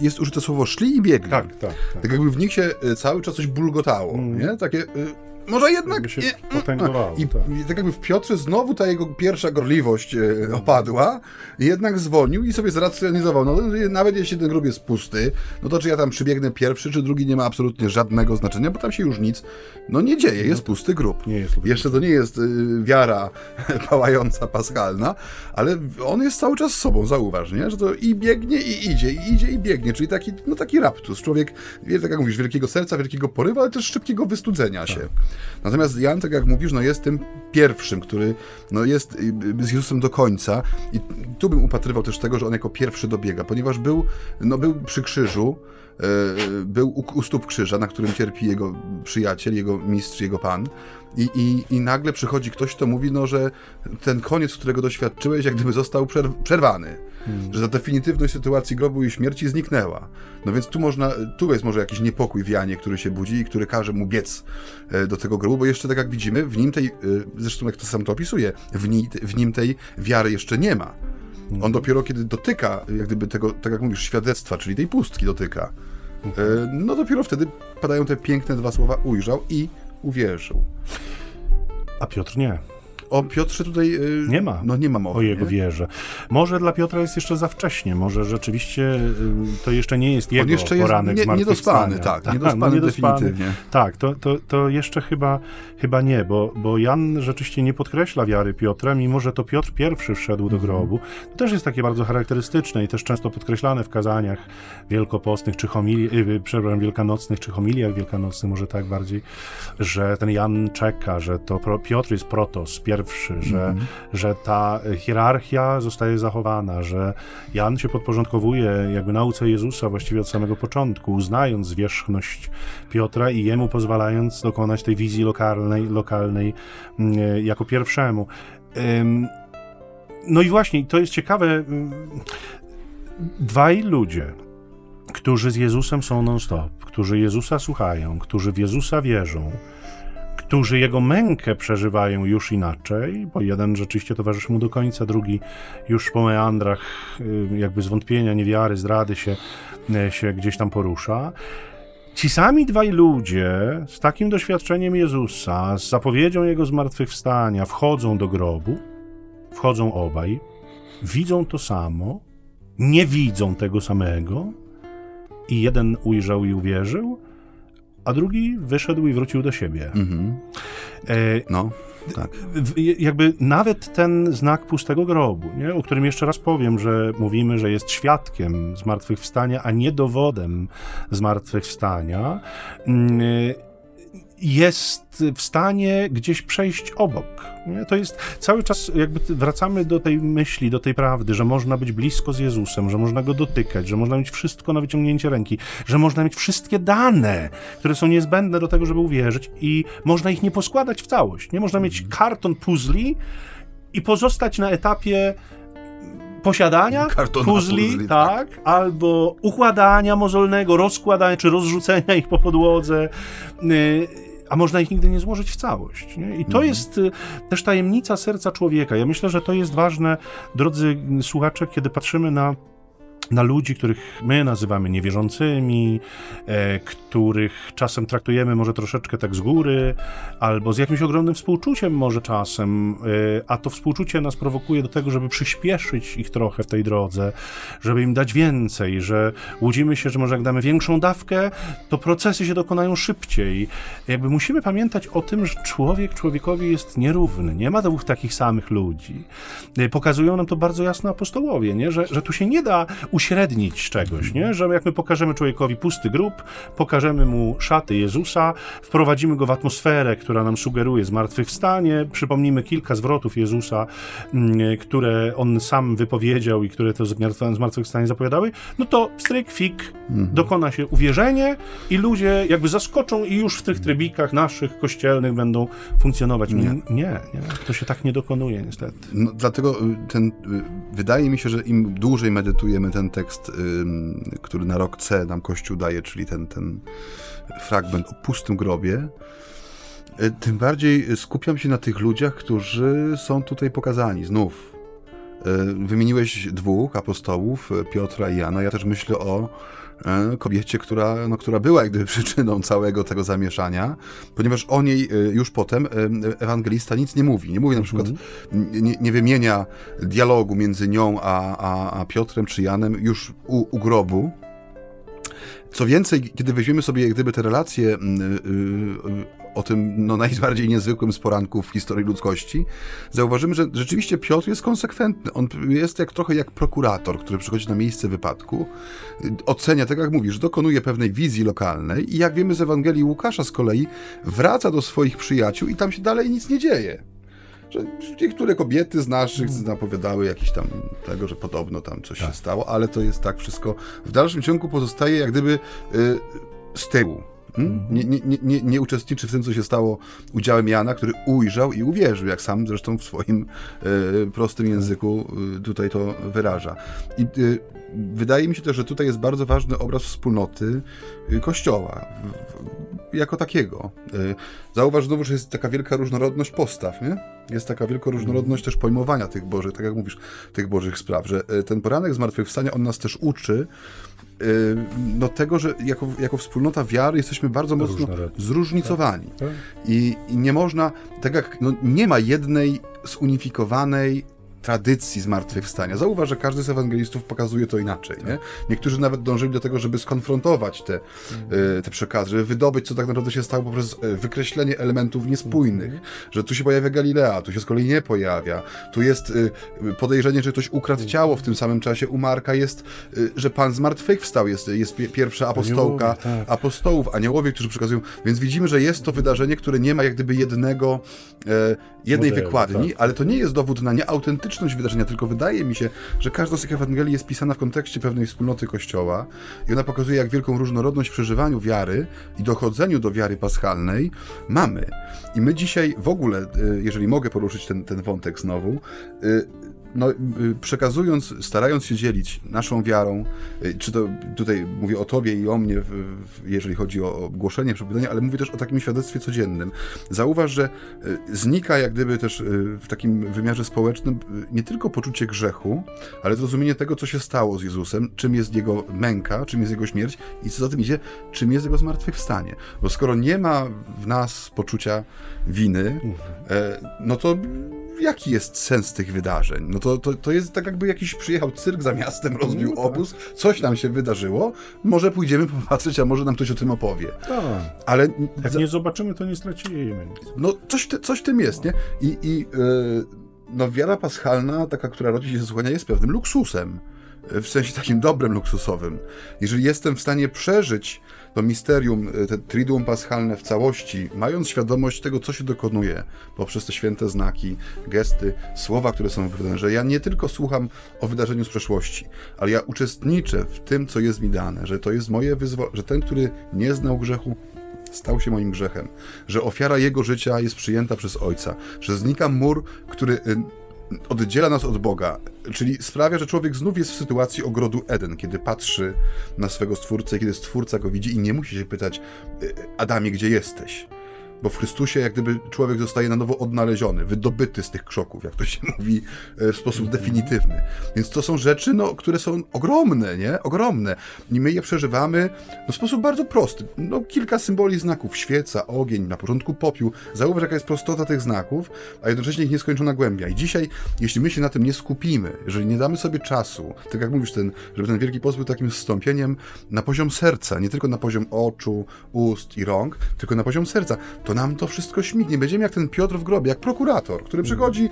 jest użyte słowo szli i biegli. Tak, tak, tak. Tak jakby w nich się e, cały czas coś bulgotało, nie? Takie... e, Może jednak... Się potęgowało, I, tak. I tak jakby w Piotrze znowu ta jego pierwsza gorliwość e, opadła, jednak zwolnił i sobie zracjonalizował. No nawet jeśli ten grób jest pusty, no to czy ja tam przybiegnę pierwszy, czy drugi nie ma absolutnie żadnego znaczenia, bo tam się już nic no nie dzieje, jest pusty grób. Nie jest Jeszcze to nie jest y, wiara pałająca, paschalna, ale on jest cały czas sobą, zauważ, nie? Że to i biegnie, i idzie, i idzie, i biegnie, czyli taki, no taki raptus. Człowiek, wie, tak jak mówisz, wielkiego serca, wielkiego porywu, ale też szybkiego wystudzenia się. Natomiast Jan, tak jak mówisz, no jest tym pierwszym, który no jest z Jezusem do końca i tu bym upatrywał też tego, że on jako pierwszy dobiega, ponieważ był, no był przy krzyżu, y, był u, u stóp krzyża, na którym cierpi jego przyjaciel, jego mistrz, jego pan. I, i, I nagle przychodzi ktoś, kto mówi, no, że ten koniec, którego doświadczyłeś, jak gdyby został przerw przerwany. Że ta definitywność sytuacji grobu i śmierci zniknęła. No więc tu można, tu jest może jakiś niepokój w Janie, który się budzi i który każe mu biec e, do tego grobu, bo jeszcze tak jak widzimy, w nim tej, e, zresztą jak to sam to opisuje, w, ni, w nim tej wiary jeszcze nie ma. On dopiero kiedy dotyka, jak gdyby tego, tak jak mówisz, świadectwa, czyli tej pustki dotyka, e, no dopiero wtedy padają te piękne dwa słowa ujrzał i uwierzył. A Piotr nie. O Piotrze tutaj y, nie ma. No nie ma mowy. O jego nie? wierze. Może dla Piotra jest jeszcze za wcześnie, może rzeczywiście y, to jeszcze nie jest jego On jeszcze jest poranek nie, niedospany, zmartwychwstania. tak, niedospany, niedospany. definitywnie. Tak, to, to, to jeszcze chyba, chyba nie, bo, bo Jan rzeczywiście nie podkreśla wiary Piotra, mimo że to Piotr pierwszy wszedł do Mhm. grobu. To też jest takie bardzo charakterystyczne i też często podkreślane w kazaniach wielkopostnych, czy homili, y, przepraszam, wielkanocnych, czy homiliach wielkanocnych, może tak bardziej, że ten Jan czeka, że to Piotr jest protos, pierwszy, że, Mhm. że ta hierarchia zostaje zachowana, że Jan się podporządkowuje jakby nauce Jezusa właściwie od samego początku, uznając zwierzchność Piotra i jemu pozwalając dokonać tej wizji lokalnej, lokalnej mm, e, jako pierwszemu. No i właśnie, to jest ciekawe. ym, Dwaj ludzie, którzy z Jezusem są non-stop, którzy Jezusa słuchają, którzy w Jezusa wierzą, którzy jego mękę przeżywają już inaczej, bo jeden rzeczywiście towarzyszy mu do końca, drugi już po meandrach y, jakby zwątpienia, niewiary, zdrady się, y, się gdzieś tam porusza. Ci sami dwaj ludzie z takim doświadczeniem Jezusa, z zapowiedzią Jego zmartwychwstania, wchodzą do grobu, wchodzą obaj, widzą to samo, nie widzą tego samego i jeden ujrzał i uwierzył, a drugi wyszedł i wrócił do siebie. Mhm. E, No, tak. jakby nawet ten znak pustego grobu, nie? o którym jeszcze raz powiem, że mówimy, że jest świadkiem zmartwychwstania, a nie dowodem zmartwychwstania, mm, jest w stanie gdzieś przejść obok. Nie? To jest cały czas, jakby wracamy do tej myśli, do tej prawdy, że można być blisko z Jezusem, że można go dotykać, że można mieć wszystko na wyciągnięcie ręki, że można mieć wszystkie dane, które są niezbędne do tego, żeby uwierzyć, i można ich nie poskładać w całość. Nie można mieć karton puzli i pozostać na etapie posiadania Kartona puzli, puzli, tak, albo układania mozolnego, rozkładania czy rozrzucenia ich po podłodze. y, A można ich nigdy nie złożyć w całość. Nie? I to Mhm. jest y, też tajemnica serca człowieka. Ja myślę, że to jest ważne, drodzy słuchacze, kiedy patrzymy na na ludzi, których my nazywamy niewierzącymi, e, których czasem traktujemy może troszeczkę tak z góry, albo z jakimś ogromnym współczuciem może czasem, e, a to współczucie nas prowokuje do tego, żeby przyspieszyć ich trochę w tej drodze, żeby im dać więcej, że łudzimy się, że może jak damy większą dawkę, to procesy się dokonają szybciej. Jakby musimy pamiętać o tym, że człowiek człowiekowi jest nierówny, nie ma dwóch takich samych ludzi. E, Pokazują nam to bardzo jasno apostołowie, nie? Że, że tu się nie da uśrednić czegoś, nie? że jak my pokażemy człowiekowi pusty grób, pokażemy mu szaty Jezusa, wprowadzimy go w atmosferę, która nam sugeruje zmartwychwstanie, przypomnimy kilka zwrotów Jezusa, mm, które on sam wypowiedział i które to zmartwychwstanie zapowiadały, no to stryk, fik, dokona się uwierzenie i ludzie jakby zaskoczą i już w tych trybikach naszych kościelnych będą funkcjonować. Nie, nie, nie to się tak nie dokonuje niestety. No, dlatego y, ten, y, wydaje mi się, że im dłużej medytujemy ten tekst, ym, który na rok C nam Kościół daje, czyli ten, ten fragment o pustym grobie, y, tym bardziej skupiam się na tych ludziach, którzy są tutaj pokazani znów. Y, Wymieniłeś dwóch apostołów, Piotra i Jana. Ja też myślę o kobiecie, która, no, która była jak gdyby przyczyną całego tego zamieszania, ponieważ o niej y, już potem y, ewangelista nic nie mówi. Nie mówi na przykład, nie, nie wymienia dialogu między nią a, a, a Piotrem czy Janem już u, u grobu. Co więcej, kiedy weźmiemy sobie jak gdyby te relacje mm, y, y, o tym no, najbardziej niezwykłym z poranków w historii ludzkości, zauważymy, że rzeczywiście Piotr jest konsekwentny. On jest jak, trochę jak prokurator, który przychodzi na miejsce wypadku, y, ocenia, tak jak mówisz, dokonuje pewnej wizji lokalnej i jak wiemy z Ewangelii Łukasza z kolei, wraca do swoich przyjaciół i tam się dalej nic nie dzieje że niektóre kobiety z naszych zapowiadały jakieś tam tego, że podobno tam coś się stało, ale to jest tak wszystko w dalszym ciągu pozostaje jak gdyby y, z tyłu. Hmm? Nie, nie, nie, nie, uczestniczy w tym, co się stało udziałem Jana, który ujrzał i uwierzył, jak sam zresztą w swoim y, prostym języku y, tutaj to wyraża. I y, wydaje mi się też, że tutaj jest bardzo ważny obraz wspólnoty Kościoła jako takiego. Y, Zauważ znowu, że jest taka wielka różnorodność postaw, nie? Jest taka wielka różnorodność też pojmowania tych bożych, tak jak mówisz, tych bożych spraw, że y, ten poranek zmartwychwstania, on nas też uczy y, no tego, że jako, jako wspólnota wiary jesteśmy bardzo mocno zróżnicowani. Tak. I, I nie można, tak jak no, nie ma jednej zunifikowanej tradycji zmartwychwstania. Zauważ, że każdy z ewangelistów pokazuje to inaczej. Nie? Niektórzy nawet dążyli do tego, żeby skonfrontować te, mm. te przekazy, żeby wydobyć, co tak naprawdę się stało poprzez e, wykreślenie elementów niespójnych, że tu się pojawia Galilea, tu się z kolei nie pojawia, tu jest e, podejrzenie, że ktoś ukradł ciało w tym samym czasie u Marka jest, że Pan zmartwychwstał, jest, jest pierwsza apostołka Aniołowie, tak. apostołów, aniołowie, którzy przekazują, więc widzimy, że jest to wydarzenie, które nie ma jak gdyby jednego, jednej Modelu, wykładni, tak. ale to nie jest dowód na nieautentyczność autentyczność wydarzenia, tylko wydaje mi się, że każda z tych Ewangelii jest pisana w kontekście pewnej wspólnoty Kościoła i ona pokazuje, jak wielką różnorodność w przeżywaniu wiary i dochodzeniu do wiary paschalnej mamy. I my dzisiaj w ogóle, y, jeżeli mogę poruszyć ten, ten wątek znowu, y, no, y, przekazując, starając się dzielić naszą wiarą, y, czy to tutaj mówię o Tobie i o mnie, jeżeli chodzi o głoszenie, przepowiadanie, ale mówię też o takim świadectwie codziennym. Zauważ, że y, znika jak gdyby też w takim wymiarze społecznym nie tylko poczucie grzechu, ale zrozumienie tego, co się stało z Jezusem, czym jest Jego męka, czym jest Jego śmierć i co za tym idzie, czym jest Jego zmartwychwstanie. Bo skoro nie ma w nas poczucia winy, e, no to jaki jest sens tych wydarzeń? No to, to, to jest tak jakby jakiś przyjechał cyrk za miastem, rozbił no tak. obóz, coś nam się wydarzyło, może pójdziemy popatrzeć, a może nam ktoś o tym opowie. Tak. Ale... Jak za... nie zobaczymy, to nie stracimy nic. No coś, coś tym jest, nie? I, i yy, no wiara paschalna, taka, która rodzi się ze słuchania, jest pewnym luksusem w sensie takim dobrym luksusowym. Jeżeli jestem w stanie przeżyć to misterium, e, te triduum paschalne w całości, mając świadomość tego, co się dokonuje poprzez te święte znaki, gesty, słowa, które są wypowiadane, że ja nie tylko słucham o wydarzeniu z przeszłości, ale ja uczestniczę w tym, co jest mi dane, że to jest moje wyzwolenie, że ten, który nie znał grzechu, stał się moim grzechem, że ofiara jego życia jest przyjęta przez Ojca, że znika mur, który y, oddziela nas od Boga, czyli sprawia, że człowiek znów jest w sytuacji ogrodu Eden, kiedy patrzy na swego Stwórcę, kiedy Stwórca go widzi i nie musi się pytać y, Adamie, gdzie jesteś? Bo w Chrystusie jak gdyby człowiek zostaje na nowo odnaleziony, wydobyty z tych krzoków, jak to się mówi e, w sposób mhm. definitywny. Więc to są rzeczy, no, które są ogromne, nie? Ogromne. I my je przeżywamy no, w sposób bardzo prosty. No, kilka symboli znaków, świeca, ogień, na początku popiół. Zauważ, jaka jest prostota tych znaków, a jednocześnie ich nieskończona głębia. I dzisiaj, jeśli my się na tym nie skupimy, jeżeli nie damy sobie czasu, tak jak mówisz, ten, żeby ten Wielki Post był takim wstąpieniem na poziom serca, nie tylko na poziom oczu, ust i rąk, tylko na poziom serca, to nam to wszystko śmignie. Będziemy jak ten Piotr w grobie, jak prokurator, który przychodzi,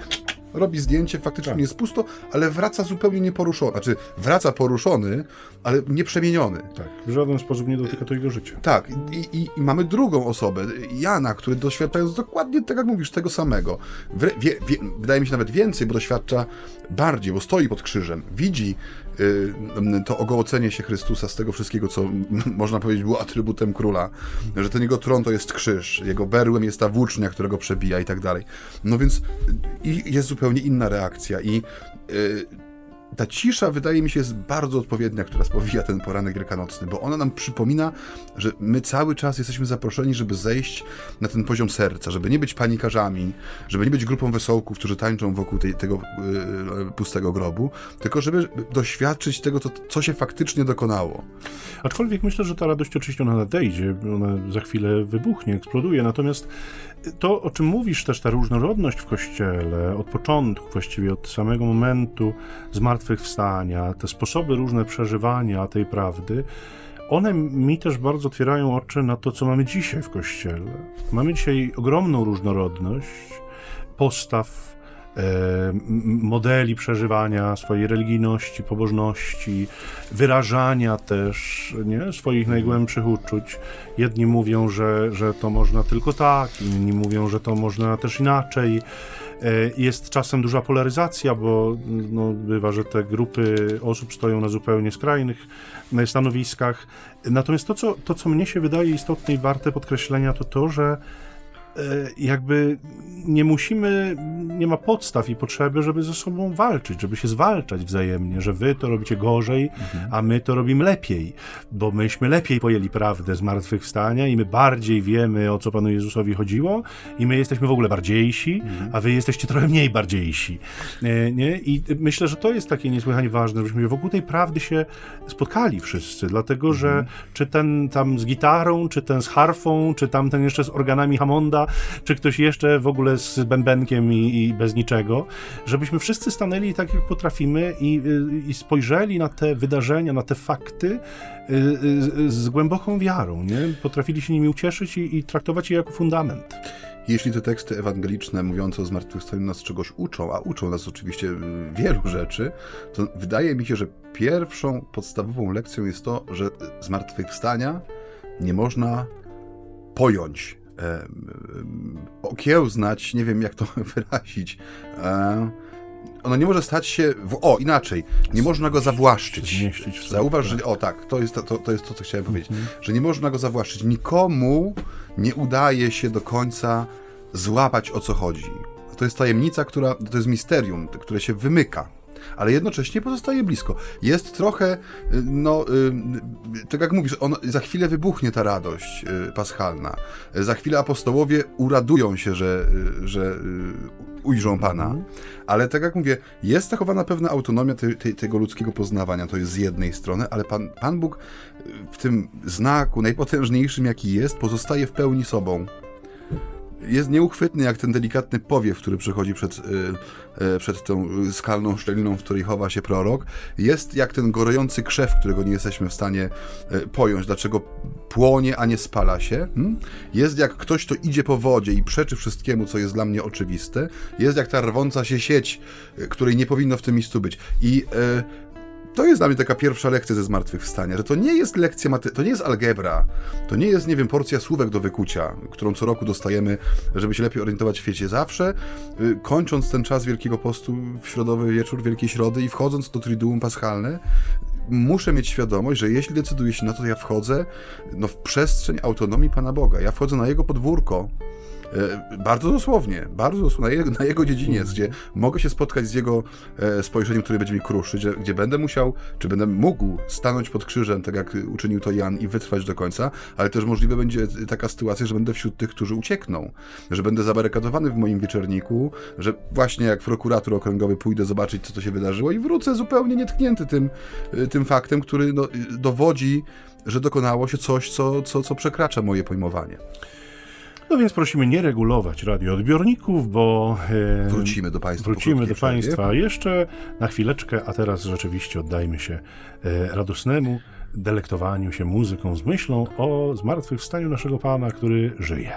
robi zdjęcie, faktycznie tak. jest pusto, ale wraca zupełnie nieporuszony. Znaczy, wraca poruszony, ale nieprzemieniony. Tak, w żaden sposób nie dotyka to jego życia. Tak, i, i, i mamy drugą osobę, Jana, który doświadczając dokładnie tak jak mówisz, tego samego. wie, wie, wydaje mi się nawet więcej, bo doświadcza bardziej, bo stoi pod krzyżem, widzi to ogołocenie się Chrystusa z tego wszystkiego, co można powiedzieć było atrybutem króla, że ten jego tron to jest krzyż, jego berłem jest ta włócznia, którego przebija i tak dalej. No więc jest zupełnie inna reakcja i y, ta cisza wydaje mi się jest bardzo odpowiednia, która spowija ten poranek wielkanocny, bo ona nam przypomina, że my cały czas jesteśmy zaproszeni, żeby zejść na ten poziom serca, żeby nie być panikarzami, żeby nie być grupą wesołków, którzy tańczą wokół tej, tego yy, pustego grobu, tylko żeby doświadczyć tego, co, co się faktycznie dokonało. Aczkolwiek myślę, że ta radość oczywiście ona nadejdzie, ona za chwilę wybuchnie, eksploduje, natomiast to, o czym mówisz, też ta różnorodność w Kościele, od początku, właściwie od samego momentu zmartwychwstania, te sposoby różne przeżywania tej prawdy, one mi też bardzo otwierają oczy na to, co mamy dzisiaj w Kościele. Mamy dzisiaj ogromną różnorodność postaw, modeli przeżywania swojej religijności, pobożności, wyrażania też nie, swoich najgłębszych uczuć. Jedni mówią, że, że to można tylko tak, inni mówią, że to można też inaczej. E, jest czasem duża polaryzacja, bo no, bywa, że te grupy osób stoją na zupełnie skrajnych stanowiskach. Natomiast to, co, to, co mnie się wydaje istotne i warte podkreślenia, to to, że E, jakby nie musimy, nie ma podstaw i potrzeby, żeby ze sobą walczyć, żeby się zwalczać wzajemnie, że wy to robicie gorzej, mhm. a my to robimy lepiej, bo myśmy lepiej pojęli prawdę zmartwychwstania i my bardziej wiemy, o co Panu Jezusowi chodziło i my jesteśmy w ogóle bardziejsi, mhm. a wy jesteście trochę mniej bardziejsi. E, nie? I myślę, że to jest takie niesłychanie ważne, żebyśmy wokół tej prawdy się spotkali wszyscy, dlatego, że mhm. czy ten tam z gitarą, czy ten z harfą, czy tamten jeszcze z organami Hammonda, Czy ktoś jeszcze w ogóle z bębenkiem i, i bez niczego, żebyśmy wszyscy stanęli tak, jak potrafimy i, i spojrzeli na te wydarzenia, na te fakty z głęboką wiarą, nie? Potrafili się nimi ucieszyć i, i traktować je jako fundament. Jeśli te teksty ewangeliczne mówiące o zmartwychwstaniu nas czegoś uczą, a uczą nas oczywiście wielu rzeczy, to wydaje mi się, że pierwszą podstawową lekcją jest to, że zmartwychwstania nie można pojąć, e, okiełznać, nie wiem jak to wyrazić. E, ono nie może stać się. W, o, inaczej. Nie można go zawłaszczyć. Zauważ, że. O, tak, to jest to, to, to, jest to co chciałem powiedzieć. Mhm. Że nie można go zawłaszczyć. Nikomu nie udaje się do końca złapać o co chodzi. To jest tajemnica, która. To jest misterium, które się wymyka ale jednocześnie pozostaje blisko. Jest trochę, y, no, y, tak jak mówisz, on, za chwilę wybuchnie ta radość y, paschalna. Za chwilę apostołowie uradują się, że, że ujrzą Pana, mhm. ale tak jak mówię, jest zachowana pewna autonomia te, te, tego ludzkiego poznawania, to jest z jednej strony, ale Pan, Pan Bóg w tym znaku najpotężniejszym, jaki jest, pozostaje w pełni sobą jest nieuchwytny jak ten delikatny powiew, który przechodzi przed, y, y, przed tą skalną szczeliną, w której chowa się prorok. Jest jak ten gorący krzew, którego nie jesteśmy w stanie y, pojąć, dlaczego płonie, a nie spala się. Hmm? Jest jak ktoś, kto idzie po wodzie i przeczy wszystkiemu, co jest dla mnie oczywiste. Jest jak ta rwąca się sieć, której nie powinno w tym miejscu być. I to jest dla mnie taka pierwsza lekcja ze zmartwychwstania, że to nie jest lekcja, maty- to nie jest algebra, to nie jest, nie wiem, porcja słówek do wykucia, którą co roku dostajemy, żeby się lepiej orientować w świecie. Zawsze, y, kończąc ten czas Wielkiego Postu w środowy wieczór, Wielkiej Środy i wchodząc do Triduum Paschalne, muszę mieć świadomość, że jeśli decyduję się na to, ja wchodzę no, w przestrzeń autonomii Pana Boga. Ja wchodzę na Jego podwórko, bardzo dosłownie, bardzo dosłownie, na jego, na jego dziedziniec, gdzie mogę się spotkać z jego e, spojrzeniem, które będzie mi kruszyć, gdzie będę musiał, czy będę mógł stanąć pod krzyżem, tak jak uczynił to Jan i wytrwać do końca, ale też możliwe będzie taka sytuacja, że będę wśród tych, którzy uciekną, że będę zabarykadowany w moim wieczorniku, że właśnie jak prokurator okręgowy pójdę zobaczyć, co to się wydarzyło i wrócę zupełnie nietknięty tym, e, tym faktem, który no, dowodzi, że dokonało się coś, co, co, co przekracza moje pojmowanie. No więc prosimy nie regulować radioodbiorników, bo e, wrócimy do Państwa. Wrócimy do Państwa jeszcze na chwileczkę, a teraz rzeczywiście oddajmy się e, radosnemu delektowaniu się muzyką z myślą o zmartwychwstaniu naszego Pana, który żyje.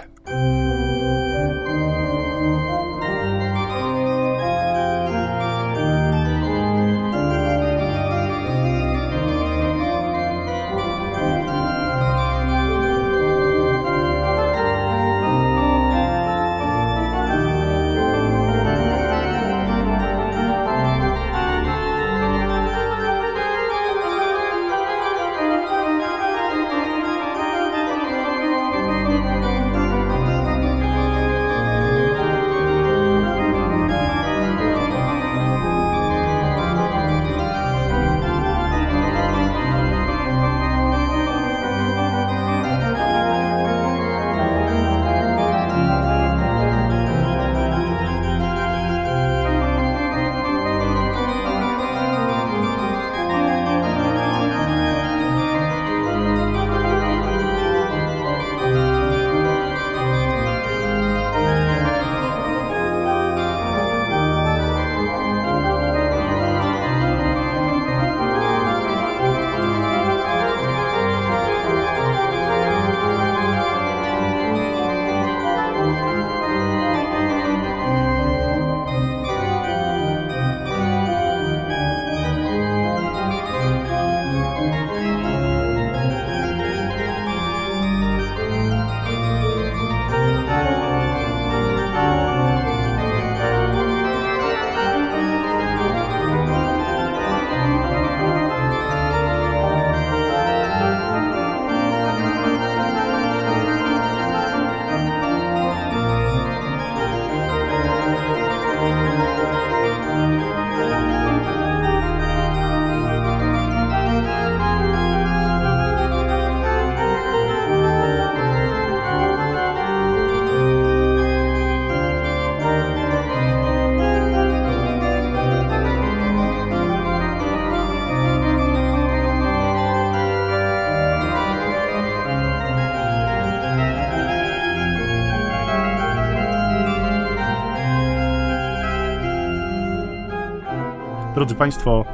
Drodzy Państwo,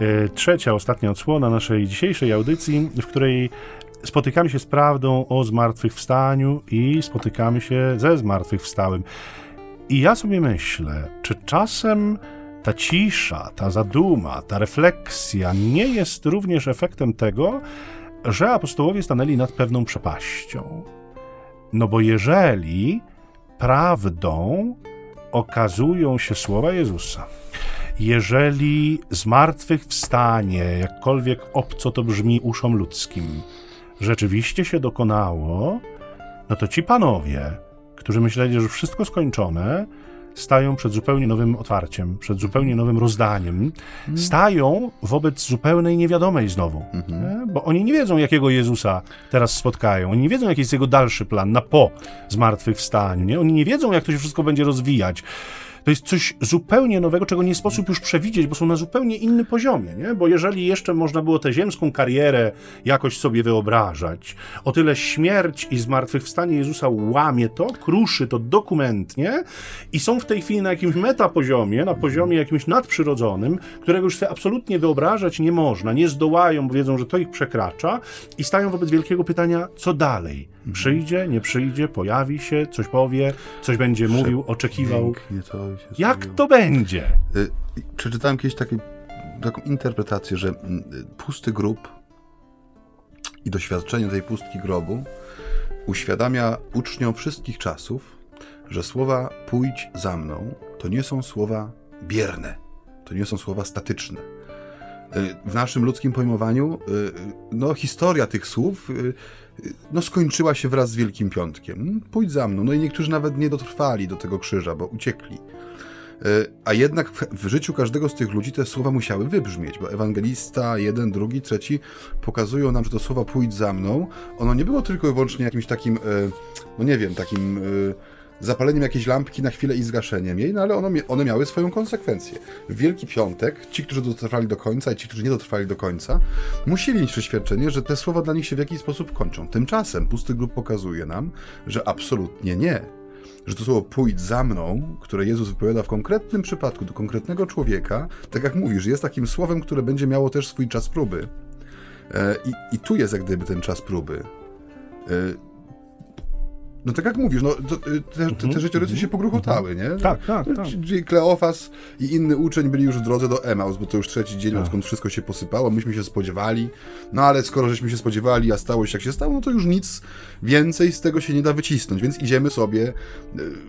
e, trzecia, ostatnia odsłona naszej dzisiejszej audycji, w której spotykamy się z prawdą o zmartwychwstaniu i spotykamy się ze zmartwychwstałym. I ja sobie myślę, czy czasem ta cisza, ta zaduma, ta refleksja nie jest również efektem tego, że apostołowie stanęli nad pewną przepaścią. No bo jeżeli prawdą okazują się słowa Jezusa, jeżeli zmartwychwstanie, jakkolwiek obco to brzmi uszom ludzkim, rzeczywiście się dokonało, no to ci panowie, którzy myśleli, że wszystko skończone, stają przed zupełnie nowym otwarciem, przed zupełnie nowym rozdaniem, stają wobec zupełnej niewiadomej znowu, nie? bo oni nie wiedzą, jakiego Jezusa teraz spotkają, oni nie wiedzą, jaki jest jego dalszy plan na po zmartwychwstaniu, nie? oni nie wiedzą, jak to się wszystko będzie rozwijać. To jest coś zupełnie nowego, czego nie sposób już przewidzieć, bo są na zupełnie innym poziomie, nie? Bo jeżeli jeszcze można było tę ziemską karierę jakoś sobie wyobrażać, o tyle śmierć i zmartwychwstanie Jezusa łamie to, kruszy to dokumentnie i są w tej chwili na jakimś metapoziomie, na poziomie jakimś nadprzyrodzonym, którego już sobie absolutnie wyobrażać nie można, nie zdołają, bo wiedzą, że to ich przekracza i stają wobec wielkiego pytania, co dalej? Przyjdzie, nie przyjdzie, pojawi się, coś powie, coś będzie mówił, oczekiwał. To Jak to będzie? Y, Przeczytałem kiedyś taką interpretację, że mm, pusty grób i doświadczenie tej pustki grobu uświadamia uczniom wszystkich czasów, że słowa pójdź za mną to nie są słowa bierne, to nie są słowa statyczne. Y, W naszym ludzkim pojmowaniu, y, no, historia tych słów y, y, no, skończyła się wraz z Wielkim Piątkiem. Pójdź za mną. No i niektórzy nawet nie dotrwali do tego krzyża, bo uciekli. A jednak w- życiu każdego z tych ludzi te słowa musiały wybrzmieć, bo ewangelista, jeden, drugi, trzeci pokazują nam, że to słowa pójdź za mną, ono nie było tylko i wyłącznie jakimś takim, no nie wiem, takim zapaleniem jakiejś lampki na chwilę i zgaszeniem jej, no ale one miały swoją konsekwencję. W Wielki Piątek ci, którzy dotrwali do końca i ci, którzy nie dotrwali do końca, musieli mieć przeświadczenie, że te słowa dla nich się w jakiś sposób kończą. Tymczasem pusty grób pokazuje nam, że absolutnie nie że to słowo pójdź za mną, które Jezus wypowiada w konkretnym przypadku do konkretnego człowieka, tak jak mówisz, jest takim słowem, które będzie miało też swój czas próby. E, I, i tu jest jak gdyby ten czas próby. E, No tak jak mówisz, no, to, y, te, te, te życiorysy się pogruchotały, nie? Tak, tak, tak. Czyli Kleofas i inny uczeń byli już w drodze do Emaus, bo to już trzeci dzień, Tak. odkąd wszystko się posypało. Myśmy się spodziewali, no ale skoro żeśmy się spodziewali, a stało się jak się stało, no to już nic więcej z tego się nie da wycisnąć, więc idziemy sobie y,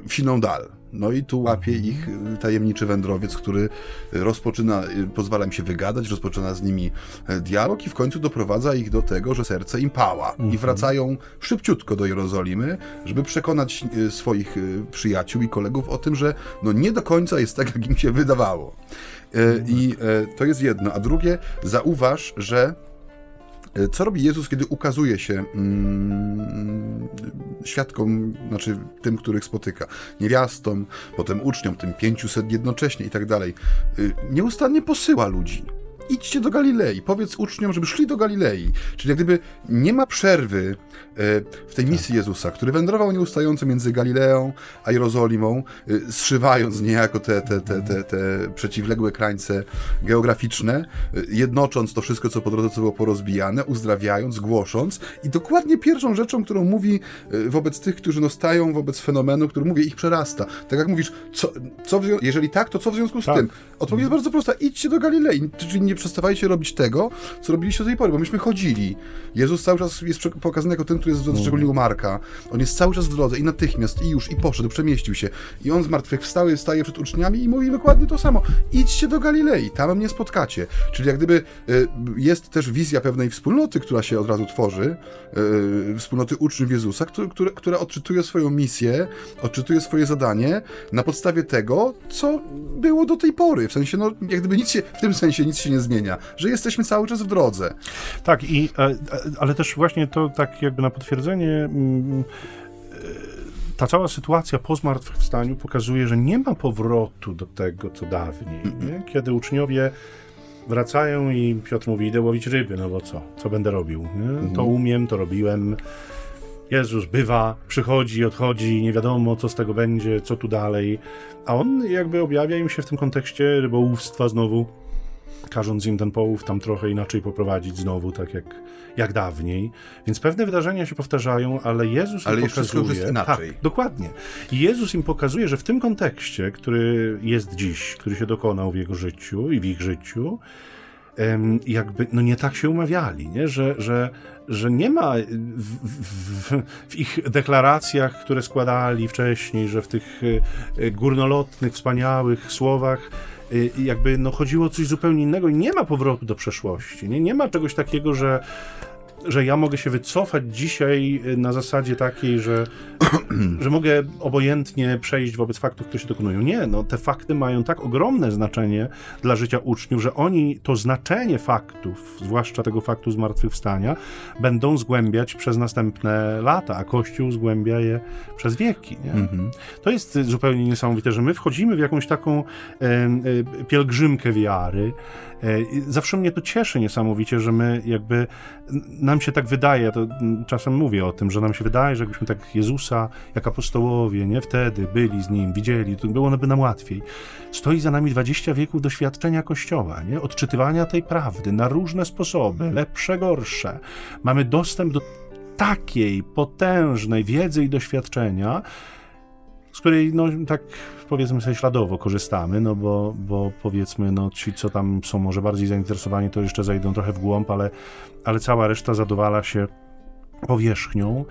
w siną dal. No i tu łapie ich y, tajemniczy wędrowiec, który rozpoczyna, y, pozwala im się wygadać, rozpoczyna z nimi e, dialog i w końcu doprowadza ich do tego, że serce im pała i wracają szybciutko do Jerozolimy, żeby przekonać y, swoich y, przyjaciół i kolegów o tym, że no nie do końca jest tak, jak im się wydawało. E, I e, to jest jedno. A drugie, zauważ, że co robi Jezus, kiedy ukazuje się mm, świadkom, znaczy tym, których spotyka, niewiastom, potem uczniom, tym 500 jednocześnie i tak dalej. Y, Nieustannie posyła ludzi. Idźcie do Galilei, powiedz uczniom, żeby szli do Galilei. Czyli jak gdyby nie ma przerwy e, w tej misji Jezusa, który wędrował nieustająco między Galileą a Jerozolimą, y, zszywając niejako te, te, te, te, te przeciwległe krańce geograficzne, y, jednocząc to wszystko, co po drodze co było porozbijane, uzdrawiając, głosząc i dokładnie pierwszą rzeczą, którą mówi wobec tych, którzy no stają wobec fenomenu, który, mówię, ich przerasta. Tak jak mówisz, co, co jeżeli tak, to co w związku z Tak. tym? Odpowiedź jest bardzo prosta, idźcie do Galilei, czyli nie przestawajcie robić tego, co robiliście do tej pory, bo myśmy chodzili. Jezus cały czas jest pokazany jako ten, który jest w drodze, szczególnie u Marka. On jest cały czas w drodze i natychmiast, i już, i poszedł, przemieścił się. I on zmartwychwstały, staje przed uczniami i mówi dokładnie to samo. Idźcie do Galilei, tam mnie spotkacie. Czyli jak gdyby y, jest też wizja pewnej wspólnoty, która się od razu tworzy, y, wspólnoty uczniów Jezusa, które, która odczytuje swoją misję, odczytuje swoje zadanie na podstawie tego, co było do tej pory. W sensie, no, jak gdyby nic się, w tym sensie nic się nie zmienia, że jesteśmy cały czas w drodze. Tak, i, e, e, ale też właśnie to tak jakby na potwierdzenie mm, e, ta cała sytuacja po zmartwychwstaniu pokazuje, że nie ma powrotu do tego, co dawniej. Nie? Kiedy uczniowie wracają i Piotr mówi, idę łowić ryby, no bo co? Co będę robił? Nie? To umiem, to robiłem. Jezus bywa, przychodzi, odchodzi, nie wiadomo, co z tego będzie, co tu dalej. A on jakby objawia im się w tym kontekście rybołówstwa znowu, każąc im ten połów tam trochę inaczej poprowadzić znowu, tak jak, jak dawniej. Więc pewne wydarzenia się powtarzają, ale Jezus ale im pokazuje... jest inaczej. Tak, dokładnie. I Jezus im pokazuje, że w tym kontekście, który jest dziś, który się dokonał w jego życiu i w ich życiu, jakby no nie tak się umawiali, nie? Że, że, że nie ma w, w, w, ich deklaracjach, które składali wcześniej, że w tych e, górnolotnych, wspaniałych słowach jakby no, chodziło o coś zupełnie innego i nie ma powrotu do przeszłości. Nie, nie ma czegoś takiego, że że ja mogę się wycofać dzisiaj y, na zasadzie takiej, że, że mogę obojętnie przejść wobec faktów, które się dokonują. Nie, no te fakty mają tak ogromne znaczenie dla życia uczniów, że oni to znaczenie faktów, zwłaszcza tego faktu zmartwychwstania, będą zgłębiać przez następne lata, a Kościół zgłębia je przez wieki. Mhm. To jest zupełnie niesamowite, że my wchodzimy w jakąś taką e, e, pielgrzymkę wiary, zawsze mnie to cieszy niesamowicie, że my jakby, nam się tak wydaje, to czasem mówię o tym, że nam się wydaje, że jakbyśmy tak Jezusa, jak apostołowie, nie, wtedy byli z Nim, widzieli, to byłoby nam łatwiej. Stoi za nami 20 wieków doświadczenia Kościoła, nie, odczytywania tej prawdy na różne sposoby, lepsze, gorsze. Mamy dostęp do takiej potężnej wiedzy i doświadczenia, z której no tak powiedzmy sobie śladowo korzystamy, no bo, bo powiedzmy no ci, co tam są może bardziej zainteresowani, to jeszcze zajdą trochę w głąb, ale, ale cała reszta zadowala się powierzchnią,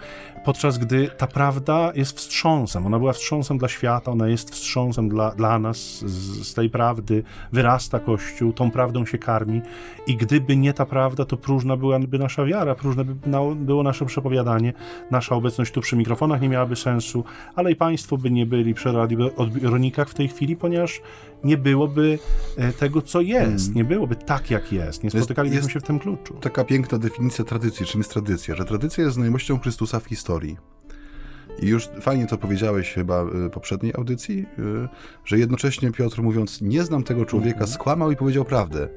podczas gdy ta prawda jest wstrząsem. Ona była wstrząsem dla świata, ona jest wstrząsem dla, dla nas. Z, z tej prawdy wyrasta Kościół, tą prawdą się karmi i gdyby nie ta prawda, to próżna byłaby nasza wiara, próżne by było nasze przepowiadanie, nasza obecność tu przy mikrofonach nie miałaby sensu, ale i Państwo by nie byli przy odbiornikach w tej chwili, ponieważ nie byłoby e, tego, co jest. Hmm. Nie byłoby tak, jak jest. Nie spotykalibyśmy jest, się w tym kluczu. Taka piękna definicja tradycji. Czym jest tradycja? Że tradycja jest znajomością Chrystusa w historii. I już fajnie to powiedziałeś chyba w poprzedniej audycji, y, że jednocześnie Piotr mówiąc, nie znam tego człowieka, mhm. skłamał i powiedział prawdę.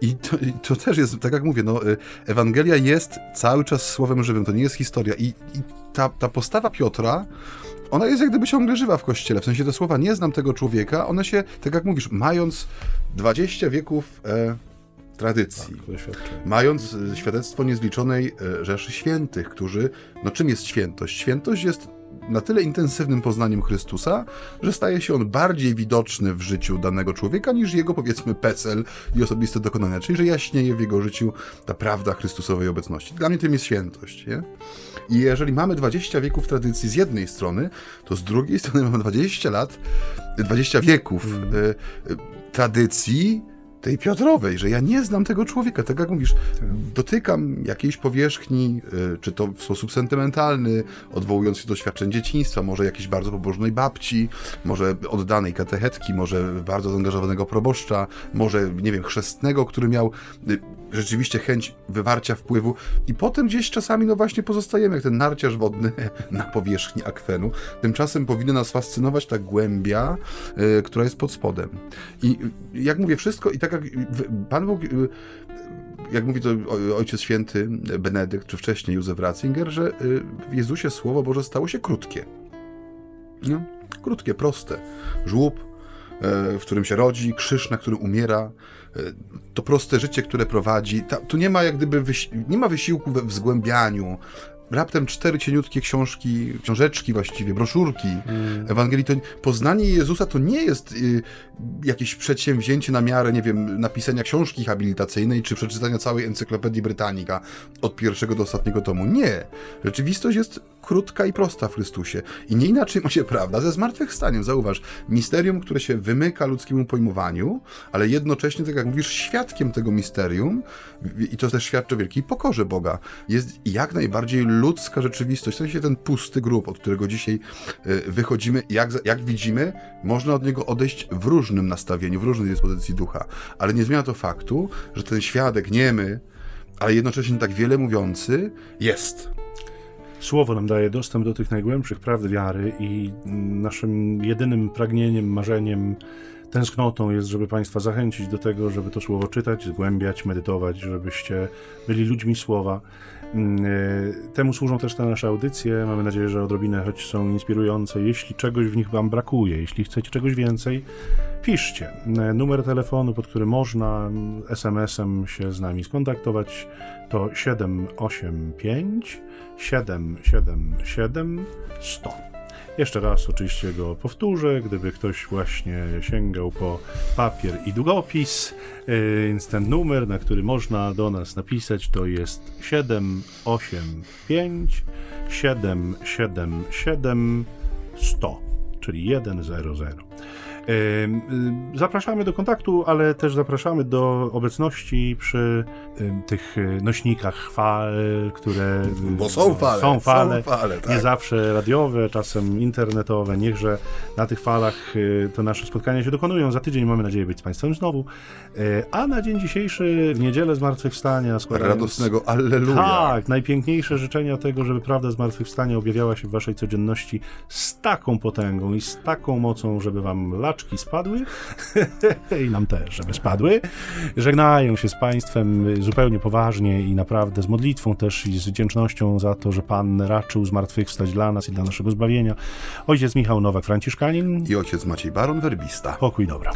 I to, I to, też jest, tak jak mówię, no, y, Ewangelia jest cały czas słowem żywym, to nie jest historia. I, i ta, ta postawa Piotra, ona jest jak gdyby ciągle żywa w kościele. W sensie te słowa, nie znam tego człowieka, one się, tak jak mówisz, mając 20 wieków e, tradycji, tak, mając e, świadectwo niezliczonej e, rzeszy świętych, którzy, no czym jest świętość? Świętość jest na tyle intensywnym poznaniem Chrystusa, że staje się on bardziej widoczny w życiu danego człowieka niż jego, powiedzmy, PESEL i osobiste dokonania, czyli że jaśnieje w jego życiu ta prawda Chrystusowej obecności. Dla mnie tym jest świętość, nie? I jeżeli mamy 20 wieków tradycji z jednej strony, to z drugiej strony mamy 20 lat, 20 wieków y, y, tradycji, tej Piotrowej, że ja nie znam tego człowieka, tak jak mówisz, dotykam jakiejś powierzchni, y, czy to w sposób sentymentalny, odwołując się do doświadczeń dzieciństwa, może jakiejś bardzo pobożnej babci, może oddanej katechetki, może bardzo zaangażowanego proboszcza, może, nie wiem, chrzestnego, który miał y, rzeczywiście chęć wywarcia wpływu i potem gdzieś czasami, no właśnie pozostajemy jak ten narciarz wodny na powierzchni akwenu. Tymczasem powinna nas fascynować ta głębia, y, która jest pod spodem. I jak mówię, wszystko i tak tak jak Pan Bóg, y, jak mówi to Ojciec Święty Benedykt, czy wcześniej Józef Ratzinger, że y, w Jezusie Słowo Boże stało się krótkie. No, krótkie, proste. Żłób, w którym się rodzi, krzyż, na którym umiera, to proste życie, które prowadzi. Tu nie ma jak gdyby nie ma wysiłku we zgłębianiu, raptem cztery cieniutkie książki, książeczki właściwie, broszurki mm. Ewangelii. To poznanie Jezusa to nie jest y, jakieś przedsięwzięcie na miarę, nie wiem, napisania książki habilitacyjnej czy przeczytania całej encyklopedii Britannica od pierwszego do ostatniego tomu. Nie. Rzeczywistość jest krótka i prosta w Chrystusie. I nie inaczej ma się prawda ze zmartwychwstaniem. Zauważ, misterium, które się wymyka ludzkiemu pojmowaniu, ale jednocześnie, tak jak mówisz, świadkiem tego misterium, i to też świadczy o wielkiej pokorze Boga, jest jak najbardziej ludzka rzeczywistość. W sensie ten pusty grób, od którego dzisiaj e, wychodzimy, jak, jak widzimy, można od niego odejść w różnym nastawieniu, w różnej dyspozycji ducha. Ale nie zmienia to faktu, że ten świadek niemy, ale jednocześnie tak wiele mówiący jest. Słowo nam daje dostęp do tych najgłębszych prawd wiary i naszym jedynym pragnieniem, marzeniem, tęsknotą jest, żeby Państwa zachęcić do tego, żeby to słowo czytać, zgłębiać, medytować, żebyście byli ludźmi słowa. Mm, e, Temu służą też te nasze audycje. Mamy nadzieję, że odrobinę choć są inspirujące. Jeśli czegoś w nich Wam brakuje, jeśli chcecie czegoś więcej, piszcie. E, Numer telefonu, pod który można mm, SMS-em się z nami skontaktować, to 785 777 100. Jeszcze raz oczywiście go powtórzę, gdyby ktoś właśnie sięgał po papier i długopis, więc ten numer, na który można do nas napisać, to jest 785 777 100, czyli 100. Yy, Zapraszamy do kontaktu, ale też zapraszamy do obecności przy tych yy, nośnikach fal, które yy, Bo są fale, są fale, są fale, nie tak. zawsze radiowe, czasem internetowe. Niechże na tych falach yy, te nasze spotkania się dokonują. Za tydzień mamy nadzieję być z Państwem znowu. Yy, A na dzień dzisiejszy, w niedzielę Zmartwychwstania, składając... Radosnego Alleluja. Tak, najpiękniejsze życzenia tego, żeby prawda zmartwychwstania objawiała się w waszej codzienności z taką potęgą i z taką mocą, żeby wam laczki spadły i nam też, żeby spadły. Żegnają się z państwem zupełnie poważnie i naprawdę z modlitwą też i z wdzięcznością za to, że Pan raczył zmartwychwstać dla nas i dla naszego zbawienia. Ojciec Michał Nowak, Franciszkanin. I ojciec Maciej Baron, werbista. Pokój dobra.